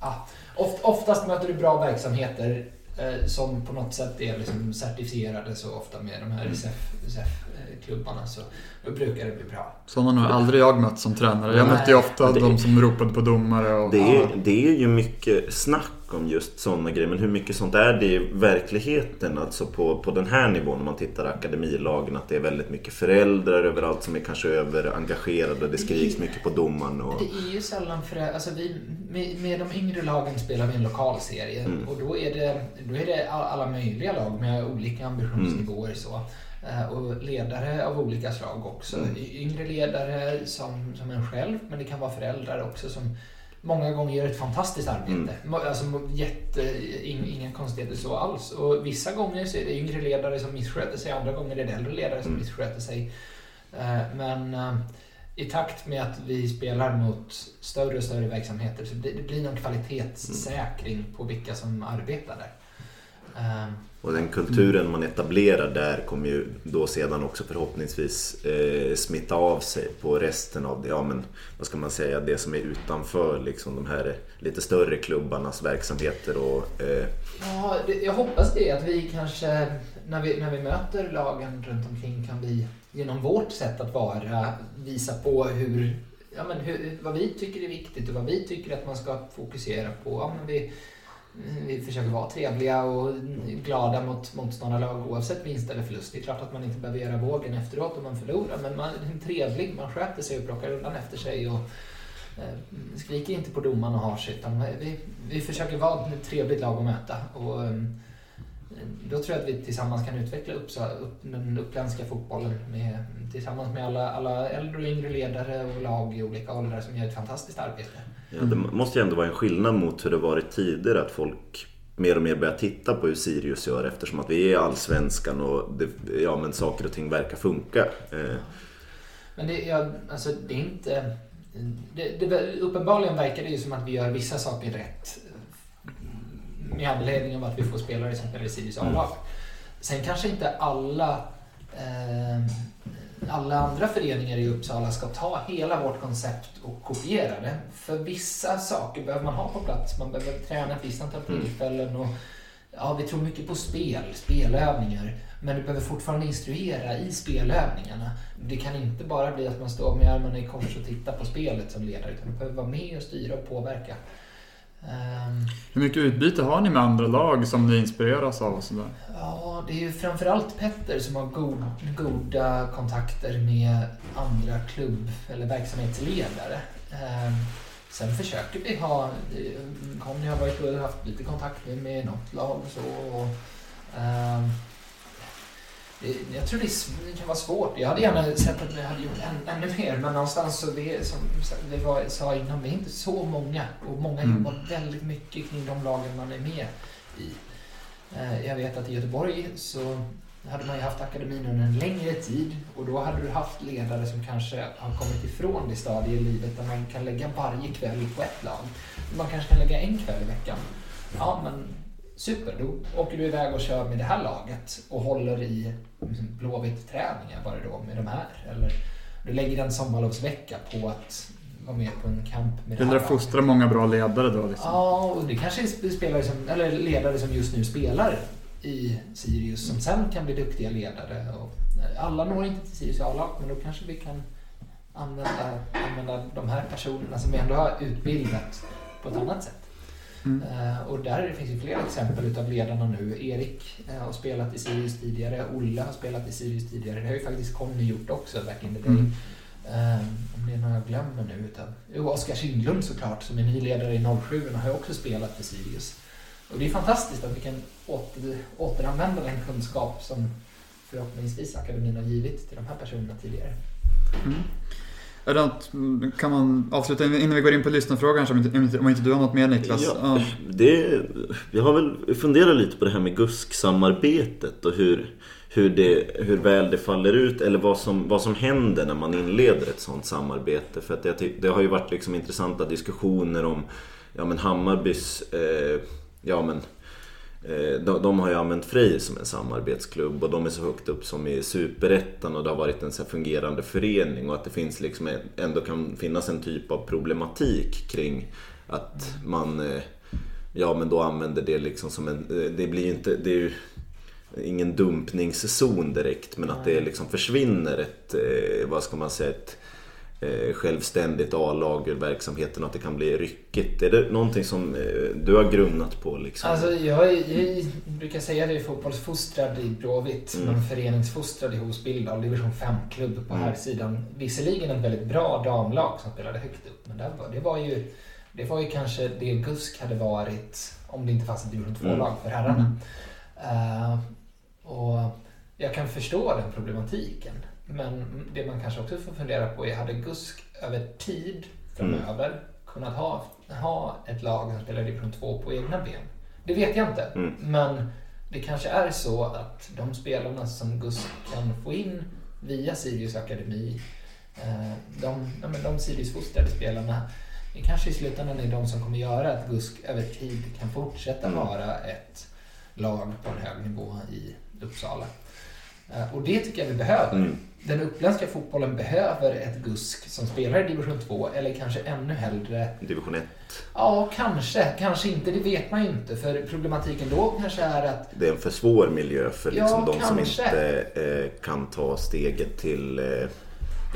ja, oft, oftast möter du bra verksamheter eh, som på något sätt är liksom certifierade så ofta med de här SF-klubbarna. Så då brukar det bli bra. Sådana har aldrig jag mött som tränare. Jag Nej. mötte ju ofta Det- de som ropade på domare och... Det är, det är ju mycket snack om just sådana grejer men hur mycket sånt är det i verkligheten? Alltså på, på den här nivån när man tittar akademilagen att det är väldigt mycket föräldrar överallt som är kanske överengagerade. Det skriks mycket på domaren. Och, Det är ju sällan för alltså vi, med, med de yngre lagen spelar vi en lokal serie Mm. och då är, det, då är det all- alla möjliga lag med olika ambitionsnivåer. Så. Eh, Och ledare av olika slag också. Mm. Yngre ledare som, som en själv, men det kan vara föräldrar också som många gånger gör ett fantastiskt arbete. Mm. Alltså, jätte, in, inga konstigheter så alls. Och vissa gånger så är det yngre ledare som missköter sig, andra gånger är det äldre ledare som Mm. missköter sig. Eh, Men eh, i takt med att vi spelar mot större och större verksamheter så blir det blir någon kvalitetssäkring på vilka som arbetar där. Eh, och den kulturen man etablerar där kommer ju då sedan också förhoppningsvis eh, smitta av sig på resten av det, ja men vad ska man säga, det som är utanför liksom de här lite större klubbarnas verksamheter och eh, Ja, jag hoppas det. Att vi kanske, när vi, när vi möter lagen runt omkring, kan vi genom vårt sätt att vara visa på hur ja, men hur, vad vi tycker är viktigt och vad vi tycker att man ska fokusera på. Ja, men vi, vi försöker vara trevliga och glada mot motståndarlag oavsett vinst eller förlust. Det är klart att man inte behöver göra vågen efteråt om man förlorar men man är trevlig, man sköter sig och plockar undan efter sig. Och, eh, skriker inte på domaren och har sig utan vi, vi försöker vara ett trevligt lag att möta. Och, eh, då tror jag att vi tillsammans kan utveckla upp, upp, den uppländska fotbollen med, tillsammans med alla, alla äldre och yngre ledare och lag i olika åldrar som gör ett fantastiskt arbete. Ja, det måste ju ändå vara en skillnad mot hur det varit tidigare att folk mer och mer börjar titta på hur Sirius gör eftersom att vi är allsvenskan och det, ja, men saker och ting verkar funka. Eh. Men det, ja, alltså, det är inte... Det, det, uppenbarligen verkar det ju som att vi gör vissa saker rätt med anledning av att vi får spelare som spelar i Sirius A-lag. Mm. Sen kanske inte alla eh, alla andra föreningar i Uppsala ska ta hela vårt koncept och kopiera det. För vissa saker behöver man ha på plats. Man behöver träna ett visst antal mm. tillfällen. Och, ja, vi tror mycket på spel, spelövningar. Men du behöver fortfarande instruera i spelövningarna. Det kan inte bara bli att man står med armarna i kors och tittar på spelet som ledare. Utan du behöver vara med och styra och påverka. Um, Hur mycket utbyte har ni med andra lag som ni inspireras av? Och sådär? Ja, det är ju framförallt Petter som har god, goda kontakter med andra klubb eller verksamhetsledare. Um, sen försöker vi ha, Conny har varit och haft lite kontakt med, något lag och så. Och, um, jag tror det kan vara svårt. Jag hade gärna sett att vi hade gjort än, ännu mer men någonstans så det som vi var, sa innan, vi är inte så många och många mm. jobbar väldigt mycket kring de lagen man är med i. Eh, jag vet att i Göteborg så hade man ju haft akademin under en längre tid och då hade du haft ledare som kanske har kommit ifrån det stadiet i livet där man kan lägga varje kväll på ett lag. Man kanske kan lägga en kväll i veckan. Ja, men super, då åker du iväg och kör med det här laget och håller i liksom, Blåvitt-träningar bara då med de här. Eller du lägger en sommarlovsvecka på att vara med på en kamp med det här. Du fostra många bra ledare då? Liksom. Ja, och det kanske är spelare som, eller ledare som just nu spelar i Sirius som sen kan bli duktiga ledare. Och alla når inte till Sirius A-lag, men då kanske vi kan använda, använda de här personerna som vi ändå har utbildat på ett annat sätt. Mm. Uh, och där finns ju flera exempel utav ledarna nu. Erik uh, har spelat i Sirius tidigare, Olle har spelat i Sirius tidigare. Det har ju faktiskt Conny gjort också back in the day. Mm. Uh, om det är några jag glömmer nu. Utan, jo, Oskar Kindlund såklart som är ny ledare i 07 har ju också spelat i Sirius. Och det är fantastiskt att vi kan åter, återanvända den kunskap som förhoppningsvis akademin har givit till de här personerna tidigare. Mm. Är det kan man avsluta innan vi går in på lyssnarfrågan om inte, om inte du har något mer Niklas? Ja, ja. Det, jag har väl funderat lite på det här med GUSK-samarbetet och hur, hur, det, hur väl det faller ut eller vad som, vad som händer när man inleder ett sånt samarbete. För att det, det har ju varit liksom intressanta diskussioner om ja, men Hammarbys eh, ja, men, de, de har ju använt Frej som en samarbetsklubb och de är så högt upp som i Superettan och det har varit en så fungerande förening och att det finns liksom ändå kan finnas en typ av problematik kring att man eh, ja men då använder det liksom som en, eh, det blir inte, det är ju ingen dumpningszon direkt men att det liksom försvinner ett, vad ska man säga, ett Eh, självständigt A-lag ur verksamheten och att det kan bli ryckigt. Är det någonting som eh, du har grunnat på? Liksom? Alltså, jag, jag brukar säga att jag är fotbollsfostrad i Blåvitt mm. men föreningsfostrad i Hosbildal, division 5-klubb på mm. här sidan. Visserligen ett väldigt bra damlag som spelade högt upp men det var, det var ju det var ju kanske det GUSK hade varit om det inte fanns ett division 2-lag mm. för herrarna. Uh, och jag kan förstå den problematiken. Men det man kanske också får fundera på är, hade GUSK över tid framöver mm. kunnat ha, ha ett lag som spelar division 2 på egna ben? Det vet jag inte. Mm. Men det kanske är så att de spelarna som GUSK kan få in via Sirius Akademi, eh, de, de, de Sirius-fostrade spelarna, det kanske i slutändan är de som kommer göra att GUSK över tid kan fortsätta mm. vara ett lag på en hög nivå i Uppsala. Eh, och det tycker jag vi behöver. Mm den uppländska fotbollen behöver ett GUSK som spelar i division 2 eller kanske ännu hellre... Division 1? Ja, kanske. Kanske inte, det vet man ju inte. För problematiken då kanske är att... Det är en för svår miljö för liksom ja, de kanske. som inte eh, kan ta steget till eh,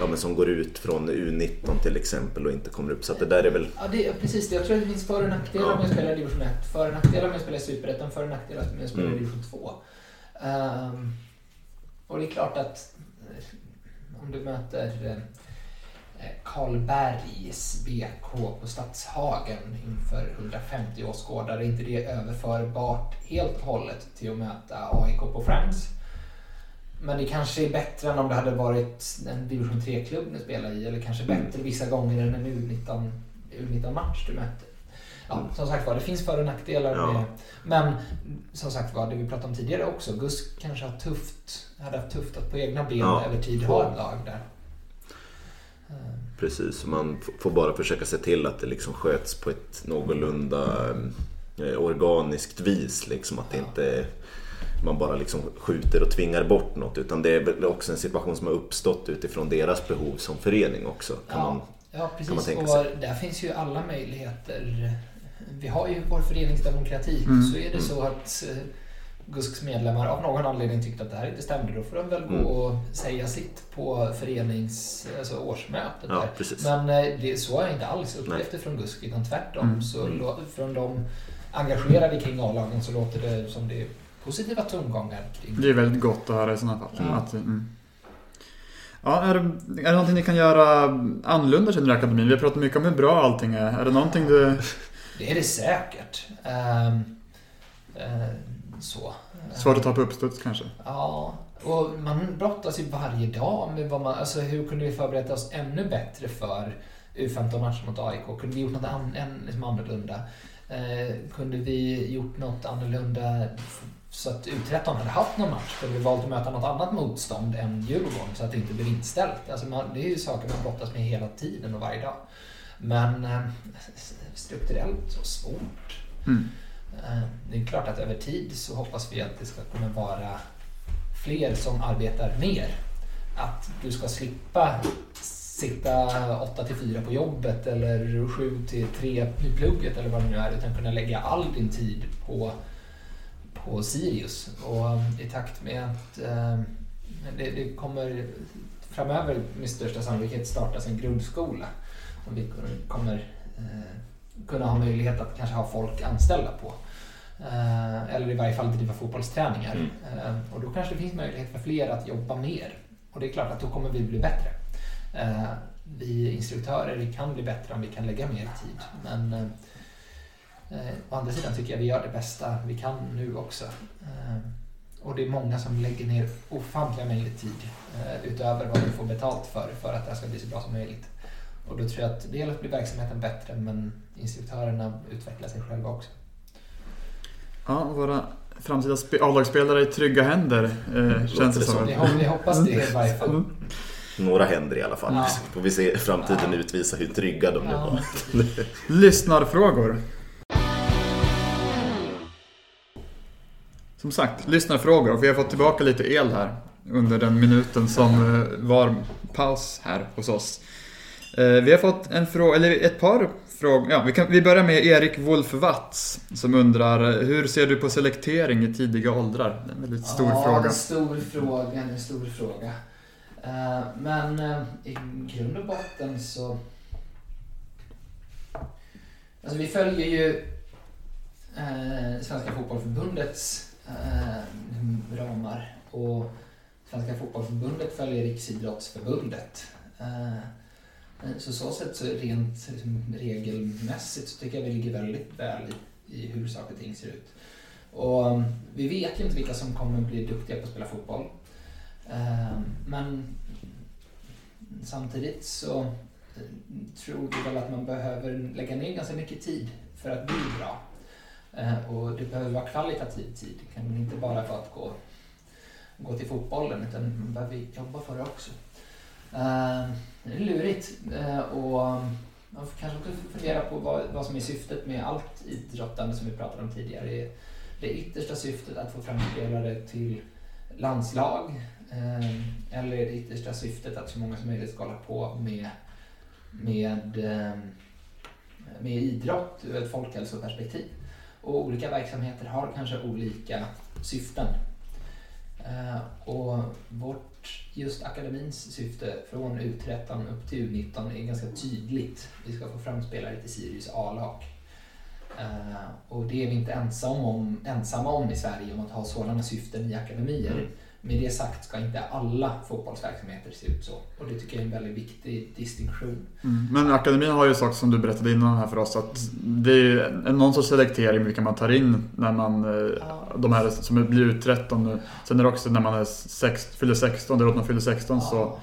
ja, men som går ut från U19 till exempel och inte kommer upp. Så att det där är väl... Ja, det precis. Jag tror att det finns för och nackdelar Ja. med att spela i division 1, för och nackdelar med att spela i Superettan, för och nackdelar med att spela i Mm. division 2. Ehm, och det är klart att om du möter eh, Karlbergs BK på Stadshagen inför 150 åskådare, är inte det överförbart helt och hållet till att möta AIK på Friends. Men det kanske är bättre än om det hade varit en division 3-klubb du spelar i, eller kanske bättre vissa gånger än en U19, U19-match du möter. Ja, som sagt var, det finns för och nackdelar Ja. med... Men som sagt var, det vi pratade om tidigare också, Gus kanske har tufft, hade haft tufft att på egna ben Ja. över tid ha ett lag där. Precis, så man får bara försöka se till att det liksom sköts på ett någorlunda eh, organiskt vis. Liksom, att det Ja. inte man bara liksom skjuter och tvingar bort något. Utan det är också en situation som har uppstått utifrån deras behov som förening också. Kan Ja. man, Ja, man precis. tänka Och sig. där finns ju alla möjligheter. Vi har ju vår föreningsdemokrati. Mm. Så är det Mm. så att eh, GUSKs medlemmar av någon anledning tyckte att det här inte stämde, då får de väl gå Mm. och säga sitt på förenings, alltså årsmötet. ja. Men eh, det, så har jag inte alls upplevt det från GUSK, utan tvärtom. Mm. Så Mm. från de engagerade kring A-lagen så låter det som det är positiva tongångar kring Det är väldigt gott att höra i sådana fall. Mm. Att, mm. Ja, är, det, är det någonting ni kan göra annorlunda känner du akademin? Vi har pratat mycket om hur bra allting är. Är det någonting du... Det är det säkert. Ehm, eh, så. Svårt att ta på uppstuds kanske? Ja, och man brottas ju varje dag med vad man, alltså hur kunde vi förbereda oss ännu bättre för U15-matchen mot AIK? Kunde vi gjort något an, än, liksom annorlunda? Eh, kunde vi gjort något annorlunda så att U13 hade haft någon match? Kunde vi valt att möta något annat motstånd än Djurgården så att det inte blev inställt? Alltså man, det är ju saker man brottas med hela tiden och varje dag. Men eh, strukturellt så svårt. Mm. Eh, Det är klart att över tid så hoppas vi att det ska kunna vara fler som arbetar mer. Att du ska slippa sitta 8 till 4 på jobbet eller 7 till 3 i plugget eller vad det nu är utan kunna lägga all din tid på, på Sirius. Och i takt med att eh, det, det kommer framöver med största sannolikhet startas en grundskola som vi kommer eh, kunna ha möjlighet att kanske ha folk anställda på. Eh, eller i varje fall driva fotbollsträningar. Mm. Eh, och då kanske det finns möjlighet för fler att jobba mer. Och det är klart att då kommer vi bli bättre. Vi instruktörer vi kan bli bättre om vi kan lägga mer tid. Men å andra sidan tycker jag vi gör det bästa vi kan nu också. Och det är många som lägger ner ofantliga mängder tid utöver vad vi får betalt för, för att det här ska bli så bra som möjligt. Och då tror jag att dels blir verksamheten bättre men instruktörerna utvecklar sig själva också. Ja, våra framtida spe- A-lagsspelare i trygga händer eh, känns det det som. Vi, hop- vi hoppas det i varje fall. Mm. Några händer i alla fall. Ja. Så får vi se framtiden Ja. utvisa hur trygga de nu Ja. var. Lyssnarfrågor. Som sagt, lyssnarfrågor. Och vi har fått tillbaka lite el här under den minuten som eh, var paus här hos oss. Eh, Vi har fått en fråga, eller ett par frågor. Ja, vi, kan, vi börjar med Erik Wolf Watz som undrar eh, hur ser du på selektering i tidiga åldrar? Det är en väldigt stor ja, fråga. en stor fråga. En stor fråga. Eh, men i grund och botten så... Alltså vi följer ju Svenska Fotbollförbundets ramar. Och Svenska Fotbollförbundet följer Riksidrottsförbundet. Eh, så så sätt så eh, rent liksom, regelmässigt så tycker jag vi ligger väldigt väl i, i hur saker och ting ser ut. Och mm, vi vet ju inte vilka som kommer bli duktiga på att spela fotboll. Eh, men samtidigt så tror vi väl att man behöver lägga ner ganska mycket tid för att bli bra. Eh, Och det behöver vara kvalitativ tid. Det kan inte bara vara att gå, gå till fotbollen utan man behöver jobba för det också. Ehm, det är lurigt eh, och man får kanske också fundera på vad, vad som är syftet med allt idrottande som vi pratade om tidigare. Det, det yttersta syftet att få fram spelare till landslag eh, eller det yttersta syftet att så många som möjligt ska hålla på med, med, eh, med idrott ur ett folkhälsoperspektiv. Och olika verksamheter har kanske olika syften. Eh, och vårt, just akademins syfte från U13 upp till U19 är ganska tydligt. Vi ska få fram spelare till Sirius A-lag. Eh, och det är vi inte ensam om, ensamma om i Sverige, om att ha sådana syften i akademier. Mm. Med det sagt ska inte alla fotbollsverksamheter se ut så. Och det tycker jag är en väldigt viktig distinktion. Mm. Men akademin har ju sagt som du berättade innan här för oss att det är någon sorts selektering vilka man tar in när man, eh, Ja. de här som blir ut 13 nu. Sen är det också när man är sex, fyller 16, det är man fyller 16 så Ja,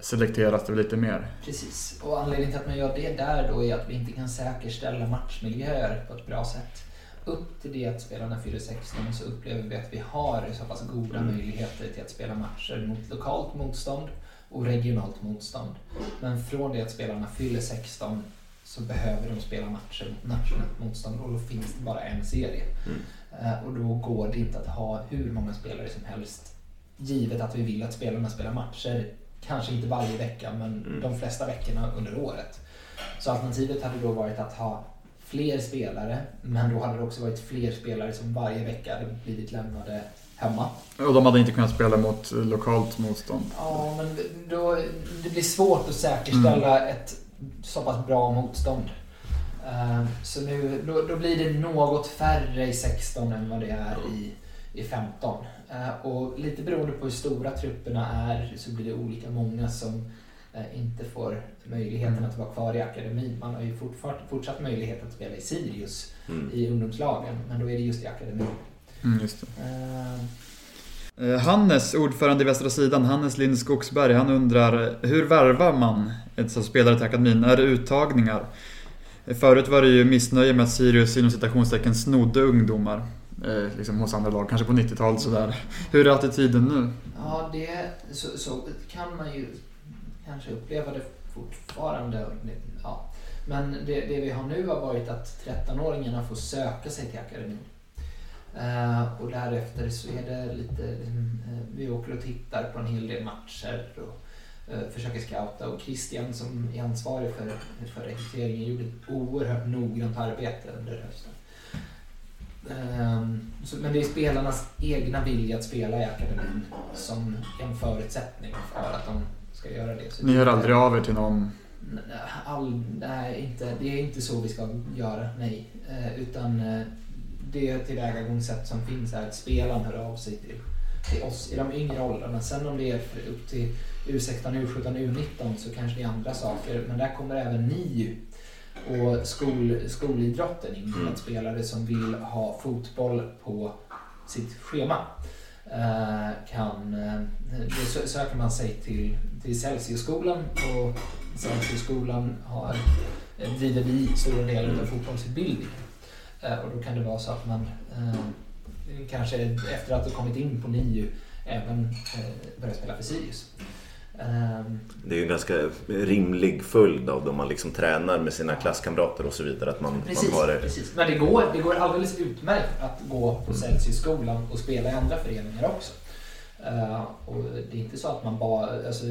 selekteras det lite mer. precis. Och anledningen till att man gör det där då är att vi inte kan säkerställa matchmiljöer på ett bra sätt. Upp till det att spelarna fyller 16 så upplever vi att vi har så pass goda Mm. möjligheter till att spela matcher mot lokalt motstånd och regionalt motstånd. Men från det att spelarna fyller 16 så behöver de spela matcher mot nationellt motstånd och då finns det bara en serie. Mm. Eh, Och då går det inte att ha hur många spelare som helst. Givet att vi vill att spelarna spelar matcher, kanske inte varje vecka men Mm. de flesta veckorna under året. Så alternativet hade då varit att ha fler spelare, men då hade det också varit fler spelare som varje vecka hade blivit lämnade hemma. Och de hade inte kunnat spela mot lokalt motstånd. Ja, men då, det blir svårt att säkerställa ett så pass bra motstånd. Eh, Så nu, då, då blir det något färre i 16 än vad det är i, i 15. Eh, Och lite beroende på hur stora trupperna är så blir det olika många som inte får möjligheten att vara kvar i akademin. Man har ju fortsatt möjlighet att spela i Sirius Mm. i ungdomslagen, men då är det just i akademin. Mm, just det. Eh, Eh, Hannes, ordförande i Västra Sidan, Hannes Lind Skogsberg, han undrar hur värvar man ett sånt spelare till akademin? Är det uttagningar? Eh, Förut var det ju missnöje med att Sirius inom citationstecken snodde ungdomar eh, liksom hos andra lag, kanske på 90-talet sådär. Hur är attityden nu? Ja, det, så, så kan man ju kanske uppleva det fortfarande. Ja. Men det, det vi har nu har varit att 13-åringarna får söka sig till akademin. Eh, och därefter så är det lite, eh, vi åker och tittar på en hel del matcher och eh, försöker scouta. Och Christian som är ansvarig för, för rekryteringen gjorde ett oerhört noggrant arbete under hösten. Eh, så, men det är spelarnas egna vilja att spela i akademin som är en förutsättning för att de ska göra det. Så Ni hör aldrig av er till någon? All, nej, inte, det är inte så vi ska göra, nej. Eh, utan eh, det tillvägagångssätt som finns är att spelaren hör av sig till, till oss i de yngre åldrarna. Sen om det är för- upp till U16, U17, U19 så kanske det är andra saker. Men där kommer även NIU och skol, skolidrotten in. Mm. Att spelare som vill ha fotboll på sitt schema eh, kan, eh, då sö- söker man sig till, till Celsiusskolan och Celsiusskolan har, eh, driver vi stora delar av fotbollsutbildningen. Eh, och då kan det vara så att man eh, kanske efter att ha kommit in på NIU även börjar spela för Sirius. Ehm, Det är ju en ganska rimlig följd av då man liksom tränar med sina klasskamrater och så vidare. Att man, Precis, man har det. precis. Men det går, det går alldeles utmärkt att gå på. Celsiusskolan och spela i andra föreningar också. Eh, och det är inte så att man bara, alltså,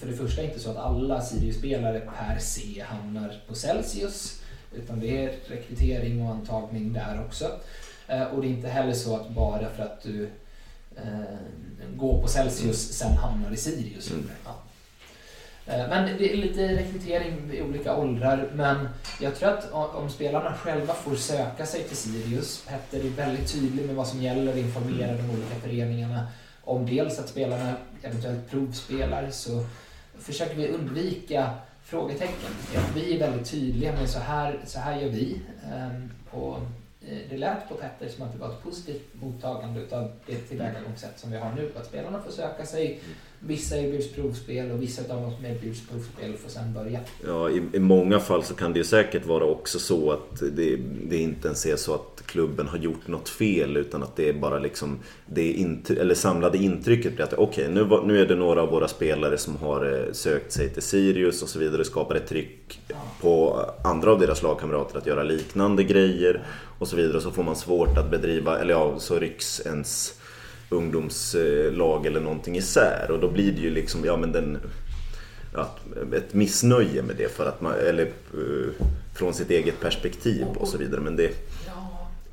för det första är det inte så att alla Sirius-spelare per se hamnar på Celsius. Utan det är rekrytering och antagning där också. Eh, och det är inte heller så att bara för att du eh, går på Celsius sen hamnar i Sirius. Mm. Men det är lite rekrytering i olika åldrar. Men jag tror att om spelarna själva får söka sig till Sirius, Petter är väldigt tydlig med vad som gäller, informerar de olika föreningarna om dels att spelarna eventuellt provspelar, så försöker vi undvika frågetecken. Vi är väldigt tydliga med så här, så här gör vi. Ehm, och eh, det lät på Petter som att det var ett positivt mottagande utav det tillvägagångssätt som vi har nu. Att spelarna får söka sig, vissa erbjuds provspel och vissa av dem som erbjuds provspel får sen börja. Ja, i, I många fall så kan det ju säkert vara också så att det, det inte ens är så att klubben har gjort något fel utan att det är bara liksom det intry- eller samlade intrycket blir att okej nu, var- nu är det några av våra spelare som har eh, sökt sig till Sirius och så vidare skapar ett tryck på andra av deras lagkamrater att göra liknande grejer och så vidare. Så får man svårt att bedriva, eller ja, så rycks ens ungdomslag eller någonting isär och då blir det ju liksom, ja men den att, ett missnöje med det för att man, eller eh, från sitt eget perspektiv och så vidare. Men det,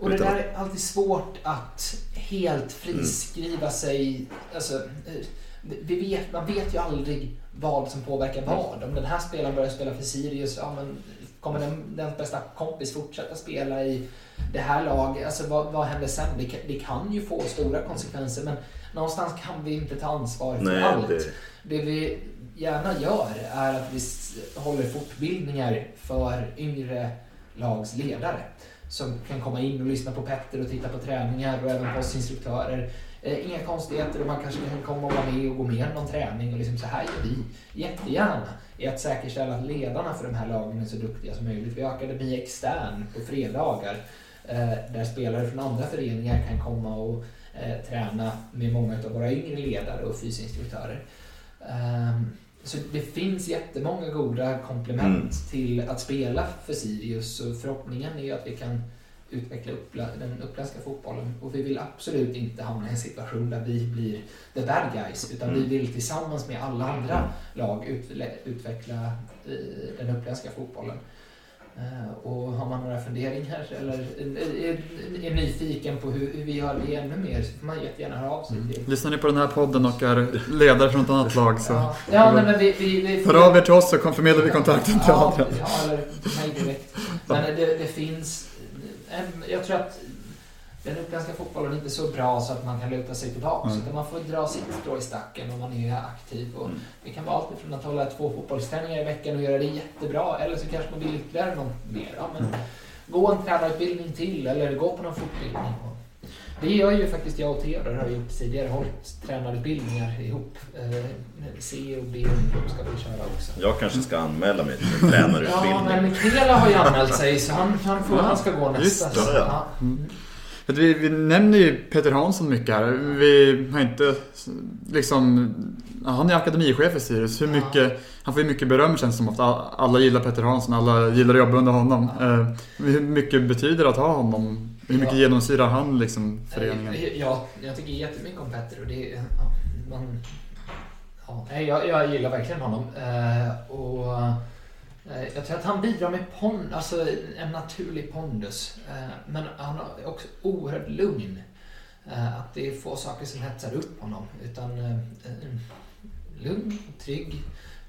och det där är alltid svårt att helt friskriva sig. Alltså, eh, vi vet, man vet ju aldrig vad som påverkar vad. Om den här spelaren börjar spela för Sirius, ja, men kommer den, den bästa kompis fortsätta spela i det här laget? Alltså, vad, vad händer sen? Det kan, det kan ju få stora konsekvenser men någonstans kan vi inte ta ansvar för Nej, allt. det, Det vi gärna gör är att vi håller fortbildningar för yngre lags ledare som kan komma in och lyssna på Petter och titta på träningar och även på oss instruktörer. Eh, inga konstigheter och man kanske kan komma och vara med och gå med någon träning och liksom så här gör vi jättegärna i att säkerställa att ledarna för de här lagen är så duktiga som möjligt. Vi har Akademi Extern på fredagar eh, där spelare från andra föreningar kan komma och eh, träna med många av våra yngre ledare och fysinstruktörer. instruktörer. Ehm, så det finns jättemånga goda komplement Mm. till att spela för Sirius och förhoppningen är ju att vi kan utveckla uppla- den uppländska fotbollen och vi vill absolut inte hamna i en situation där vi blir the bad guys utan Mm. vi vill tillsammans med alla andra lag utle- utveckla eh, den uppländska fotbollen. Eh, och har man några funderingar eller är, är, är nyfiken på hur, hur vi gör det ännu mer så får man jättegärna höra av sig till Lyssnar ni på den här podden och är ledare från ett annat lag så Ja, ja nej, men vi, vi, vi hör av er till oss så förmedlar vi kontakten till ja, Adrian. ja, eller mig direkt. Men det, det finns... En, jag tror att den utländska fotbollen är inte så bra så att man kan luta sig tillbaka. Mm. Utan man får dra sitt strå i stacken om man är aktiv. Och Mm. det kan vara allt från att hålla två fotbollsträningar i veckan och göra det jättebra. Eller så kanske man vill ytterligare något mer. Ja, men gå en tränarutbildning till eller gå på någon fortbildning. Det gör ju faktiskt jag och Theodor har gjort tidigare. Hållit tränarutbildningar ihop. Eh, C och B ska vi köra också. jag kanske ska anmäla mig till en Ja, tränarutbildning. men Krela har ju anmält sig så han, han, får, han ska gå nästa. Just det, ja. För Vi, vi nämner ju Peter Hansson mycket här. Vi har inte liksom... Han är akademichef i Sirius. Hur Ja. mycket, han får ju mycket beröm känns som. Ofta. Alla gillar Peter Hansson, alla gillar att jobba under honom. Ja. Eh, Hur mycket betyder det att ha honom? Hur mycket Ja. genomsyrar han liksom föreningen? Eh, Ja, jag tycker jättemycket om Petter och det ja, man, ja, jag, jag gillar verkligen honom. Eh, och Eh, jag tror att han bidrar med pond, alltså en naturlig pondus. Eh, men han är också oerhört lugn. Eh, att det är få saker som hetsar upp honom. Utan lugn, trygg.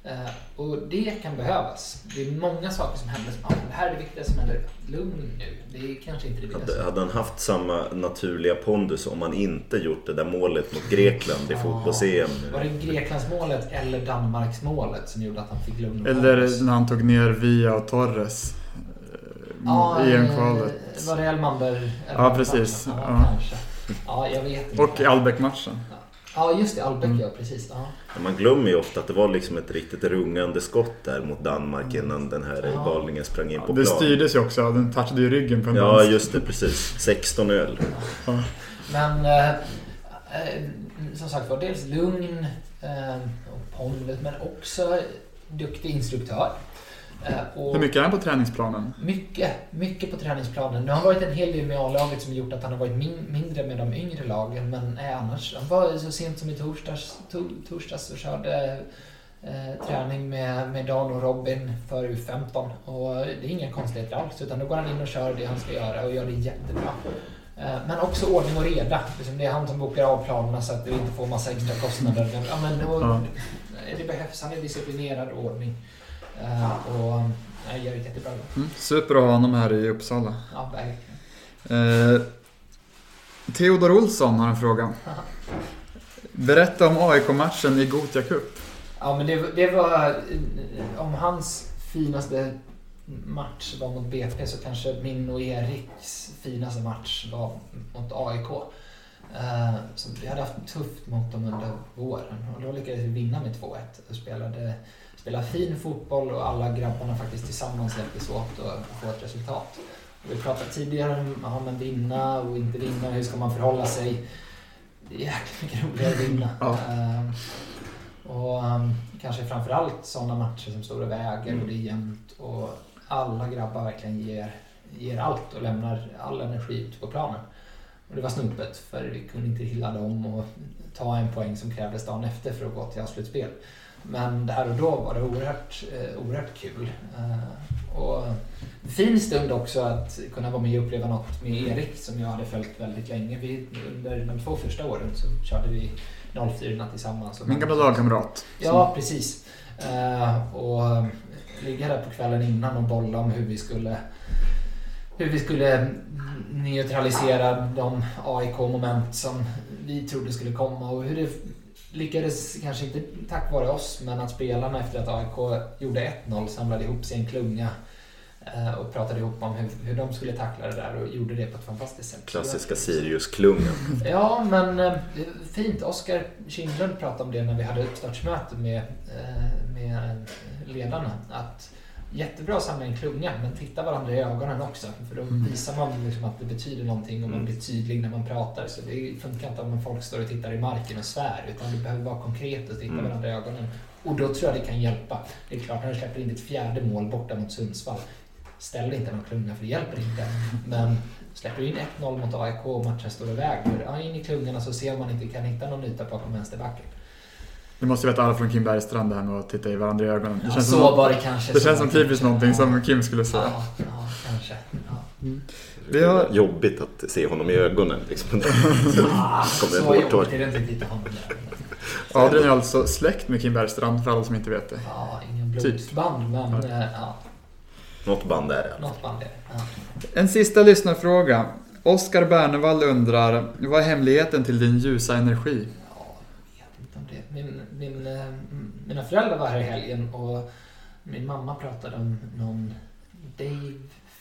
Eh, och det kan behövas. Det är många saker som händer. Som, ah, det här är det viktiga som händer. Lugn nu. Det är kanske inte det viktigaste. Hade, hade han haft samma naturliga pondus om han inte gjort det där målet mot Grekland i fotbolls-EM? Var det Greklandsmålet eller Danmarksmålet som gjorde att han fick lugn Eller pondus? när han tog ner Via och Torres Ja, i eh, EM-kvalet. Var det Elmander? Ja, precis. Ja, Ja. kanske. Ja, jag vet inte. Och i Albeck-matchen. Ja, just det. Albeck, Mm. ja. Precis. Ja. Man glömmer ju ofta att det var liksom ett riktigt rungande skott där mot Danmark innan den här Ja. galningen sprang in på Det plan. styrdes ju också. Den touchade ju ryggen på en Ja, dansk. just det. Precis. 16 öl. Men eh, eh, som sagt var, dels lugn eh, och pondus, men också duktig instruktör. Eh, och Hur mycket är han på träningsplanen? Mycket, mycket på träningsplanen. Nu har han varit en hel del med A-laget som gjort att han har varit min, mindre med de yngre lagen. Men eh, annars, han var så sent som i torsdags, to, torsdags och körde eh, träning med, med Dan och Robin för U15. Och det är inga konstigheter alls, utan då går han in och kör det han ska göra och gör det jättebra. Eh, Men också ordning och reda. Liksom det är han som bokar av planerna så att vi inte får massa extra kostnader. Ja, men, Ja. Det behövs. Han är disciplinerad och ordning. Eh, och jag gör ett jättebra jobb. Mm. Super att ha honom här i Uppsala. Ja, verkligen. Eh, Theodor Olsson har en fråga. Berätta om AIK-matchen i Gothia Cup. Ja, men det, det var... eh, Om hans finaste match var mot BP så kanske min och Eriks finaste match var mot AIK. Eh, Så vi hade haft tufft mot dem under våren och då lyckades vi vinna med 2-1 och spelade, spelade fin fotboll och alla grabbarna faktiskt tillsammans hjälptes åt att få ett resultat. Och vi pratade tidigare om ja, men vinna och inte vinna, hur ska man förhålla sig? Det är jäkligt mycket roligare att vinna. Ja. Eh, och um, kanske framförallt sådana matcher som står och väger och det är jämnt och alla grabbar verkligen ger, ger allt och lämnar all energi ut på planen. Och det var snopet för vi kunde inte hylla dem och ta en poäng som krävdes dagen efter för att gå till slutspel. Men där och då var det oerhört, eh, oerhört kul. Eh, och fin stund också att kunna vara med och uppleva något med Erik som jag hade följt väldigt länge. Vi, under de två första åren så körde vi 04 tillsammans. Min gamla lagkamrat. Ja, precis. Eh, och ligga där på kvällen innan och bolla om hur vi skulle hur vi skulle neutralisera de AIK-moment som vi trodde skulle komma och hur det lyckades, kanske inte tack vare oss, men att spelarna efter att AIK gjorde 1-0 samlade ihop sig i en klunga eh, och pratade ihop om hur, hur de skulle tackla det där och gjorde det på ett fantastiskt sätt. Klassiska Sirius-klungan. Ja, men eh, fint. Oskar Kindlund pratade om det när vi hade uppstartsmöte med, eh, med ledarna. Att jättebra att samla en klunga, men titta varandra i ögonen också. För då Mm. visar man liksom att det betyder någonting och man Mm. blir tydlig när man pratar. Så det funkar inte om folk står och tittar i marken och svär, utan det behöver vara konkret och titta Mm. varandra i ögonen. Och då tror jag det kan hjälpa. Det är klart, när du släpper in ditt fjärde mål borta mot Sundsvall, ställ inte någon klunga för det hjälper inte. Men släpper du in 1-0 mot AIK och matchen står och väger, ja, in i klungan och så ser man inte kan hitta någon yta bakom vänsterbacken. Det måste veta alla från Kim Bergstrand det här med att titta i varandra i ögonen. Det Ja, känns, så som, var det kanske. det känns som det typiskt någonting som. Kim skulle säga. Ja, ja kanske. Ja. Vi har- Jobbigt att se honom i ögonen. Liksom. Ah, Kommer så jobbigt är det inte att titta honom där. Adrian är alltså släkt med Kim Bergstrand för alla som inte vet det. Ja, ingen Typ. blodsband, men Ja. eh, ja, Något band är det. något band är det. Ja. En sista lyssnarfråga. Oskar Bernevall undrar, vad är hemligheten till din ljusa energi? Ja, jag vet inte om det. Min, min, eh, mina föräldrar var här i helgen och min mamma pratade om någon Dave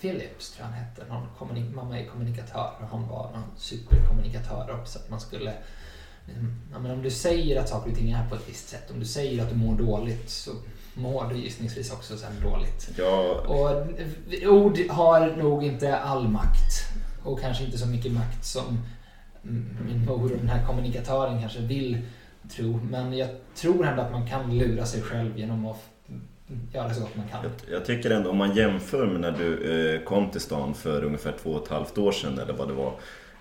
Phillips, tror jag han hette. Någon mamma är kommunikatör och han var någon superkommunikatör också. Att man skulle, mm, ja, men om du säger att saker och ting är på ett visst sätt, om du säger att du mår dåligt så mår du gissningsvis också sen dåligt. Ja, Och ord har nog inte all makt. Och kanske inte så mycket makt som mm, min mor och den här kommunikatören kanske vill tro. Men jag tror ändå att man kan lura sig själv genom att göra så gott man kan. Jag, jag tycker ändå om man jämför med när du eh, kom till stan för ungefär två och ett halvt år sedan eller vad det var.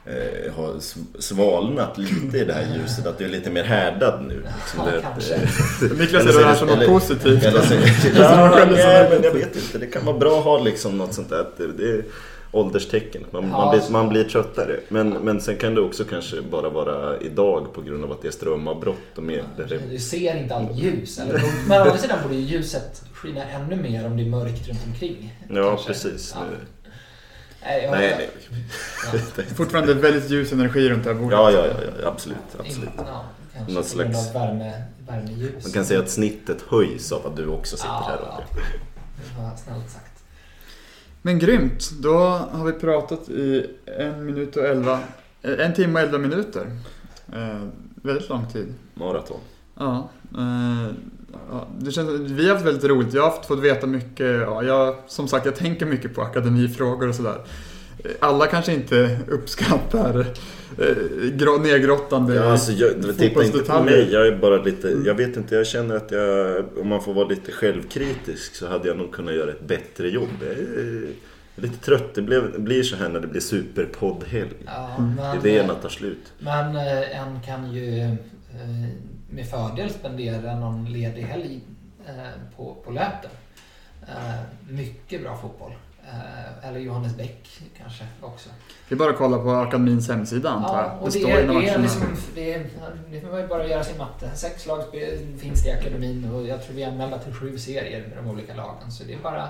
Eh, har sv- svalnat lite i det här ljuset, att du är lite mer härdad nu. Liksom, Ja, det- kanske. eh, Niklas Eller ser det här som något eller- positivt. Eller så nej, men negativ. jag vet inte, det kan vara bra att ha liksom något sånt där. Det, ålderstecken, man, Ja, man, blir, man blir tröttare. Men, men sen kan det också kanske bara vara idag på grund av att det är strömavbrott och mer. Det, Du ser inte allt ljus. Eller? Men å andra sidan borde ju ljuset skina ännu mer om det är mörkt runt omkring. ja, kanske. precis. Ja. Nej, jag, Nej, nej. Fortfarande väldigt ljus energi runt det här bordet. Ja, ja, ja, ja, absolut. absolut. Ja, grund slags- värme, värmeljus. Man kan säga att snittet höjs av att du också sitter Ja, här. ja. Det var snällt sagt. Men grymt. Då har vi pratat i en minut och elva, eh, en timme och elva minuter. Eh, väldigt lång tid. Maraton. Ja, eh, ja, det känns, vi har haft väldigt roligt. Jag har fått veta mycket. Ja, jag, som sagt, jag tänker mycket på akademifrågor och sådär. Eh, Alla kanske inte uppskattar eh, nedgrottande Ja, alltså, jag, titta inte på mig, jag är bara lite, jag vet inte, jag känner att jag, om man får vara lite självkritisk så hade jag nog kunnat göra ett bättre jobb. Jag är lite trött, det blev, blir så här när det blir superpoddhelg. Ja, Mm. men, Idéerna tar slut. men eh, en kan ju eh, med fördel spendera någon ledig helg eh, på, på Löten. Eh, mycket bra fotboll. Eh, eller Johannes Bäck kanske också. Det är bara att kolla på akademins hemsida antar Ja, jag. och det, står är, inom det, är liksom, det, är, det får man ju bara göra sin matte. Sex lag finns det i akademin och jag tror vi är anmälda till sju serier med de olika lagen. Så det är bara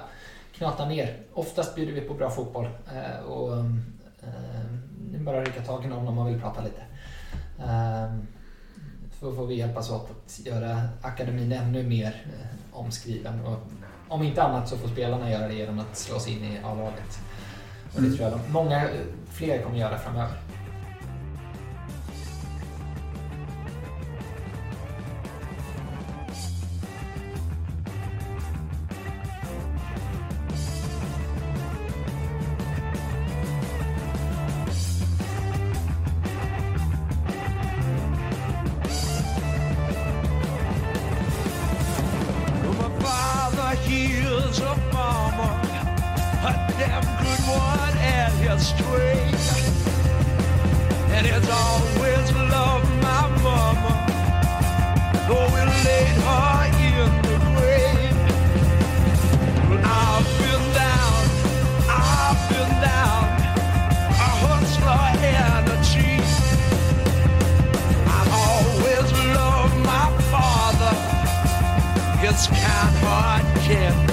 knata ner. Oftast bjuder vi på bra fotboll. Eh, och, eh, det är bara att rycka tag i någon om man vill prata lite. Eh, så får vi hjälpas åt att göra akademin ännu mer eh, omskriven. Och om inte annat så får spelarna göra det genom att slå sig in i A-laget. Och det Mm. tror jag de, många fler kommer göra framöver. someone at his straight. And it's always loved my mama, though we laid her in the grave. Well, I've been down, I've been down, a hustler and a chief. I always loved my father, his kind heart can't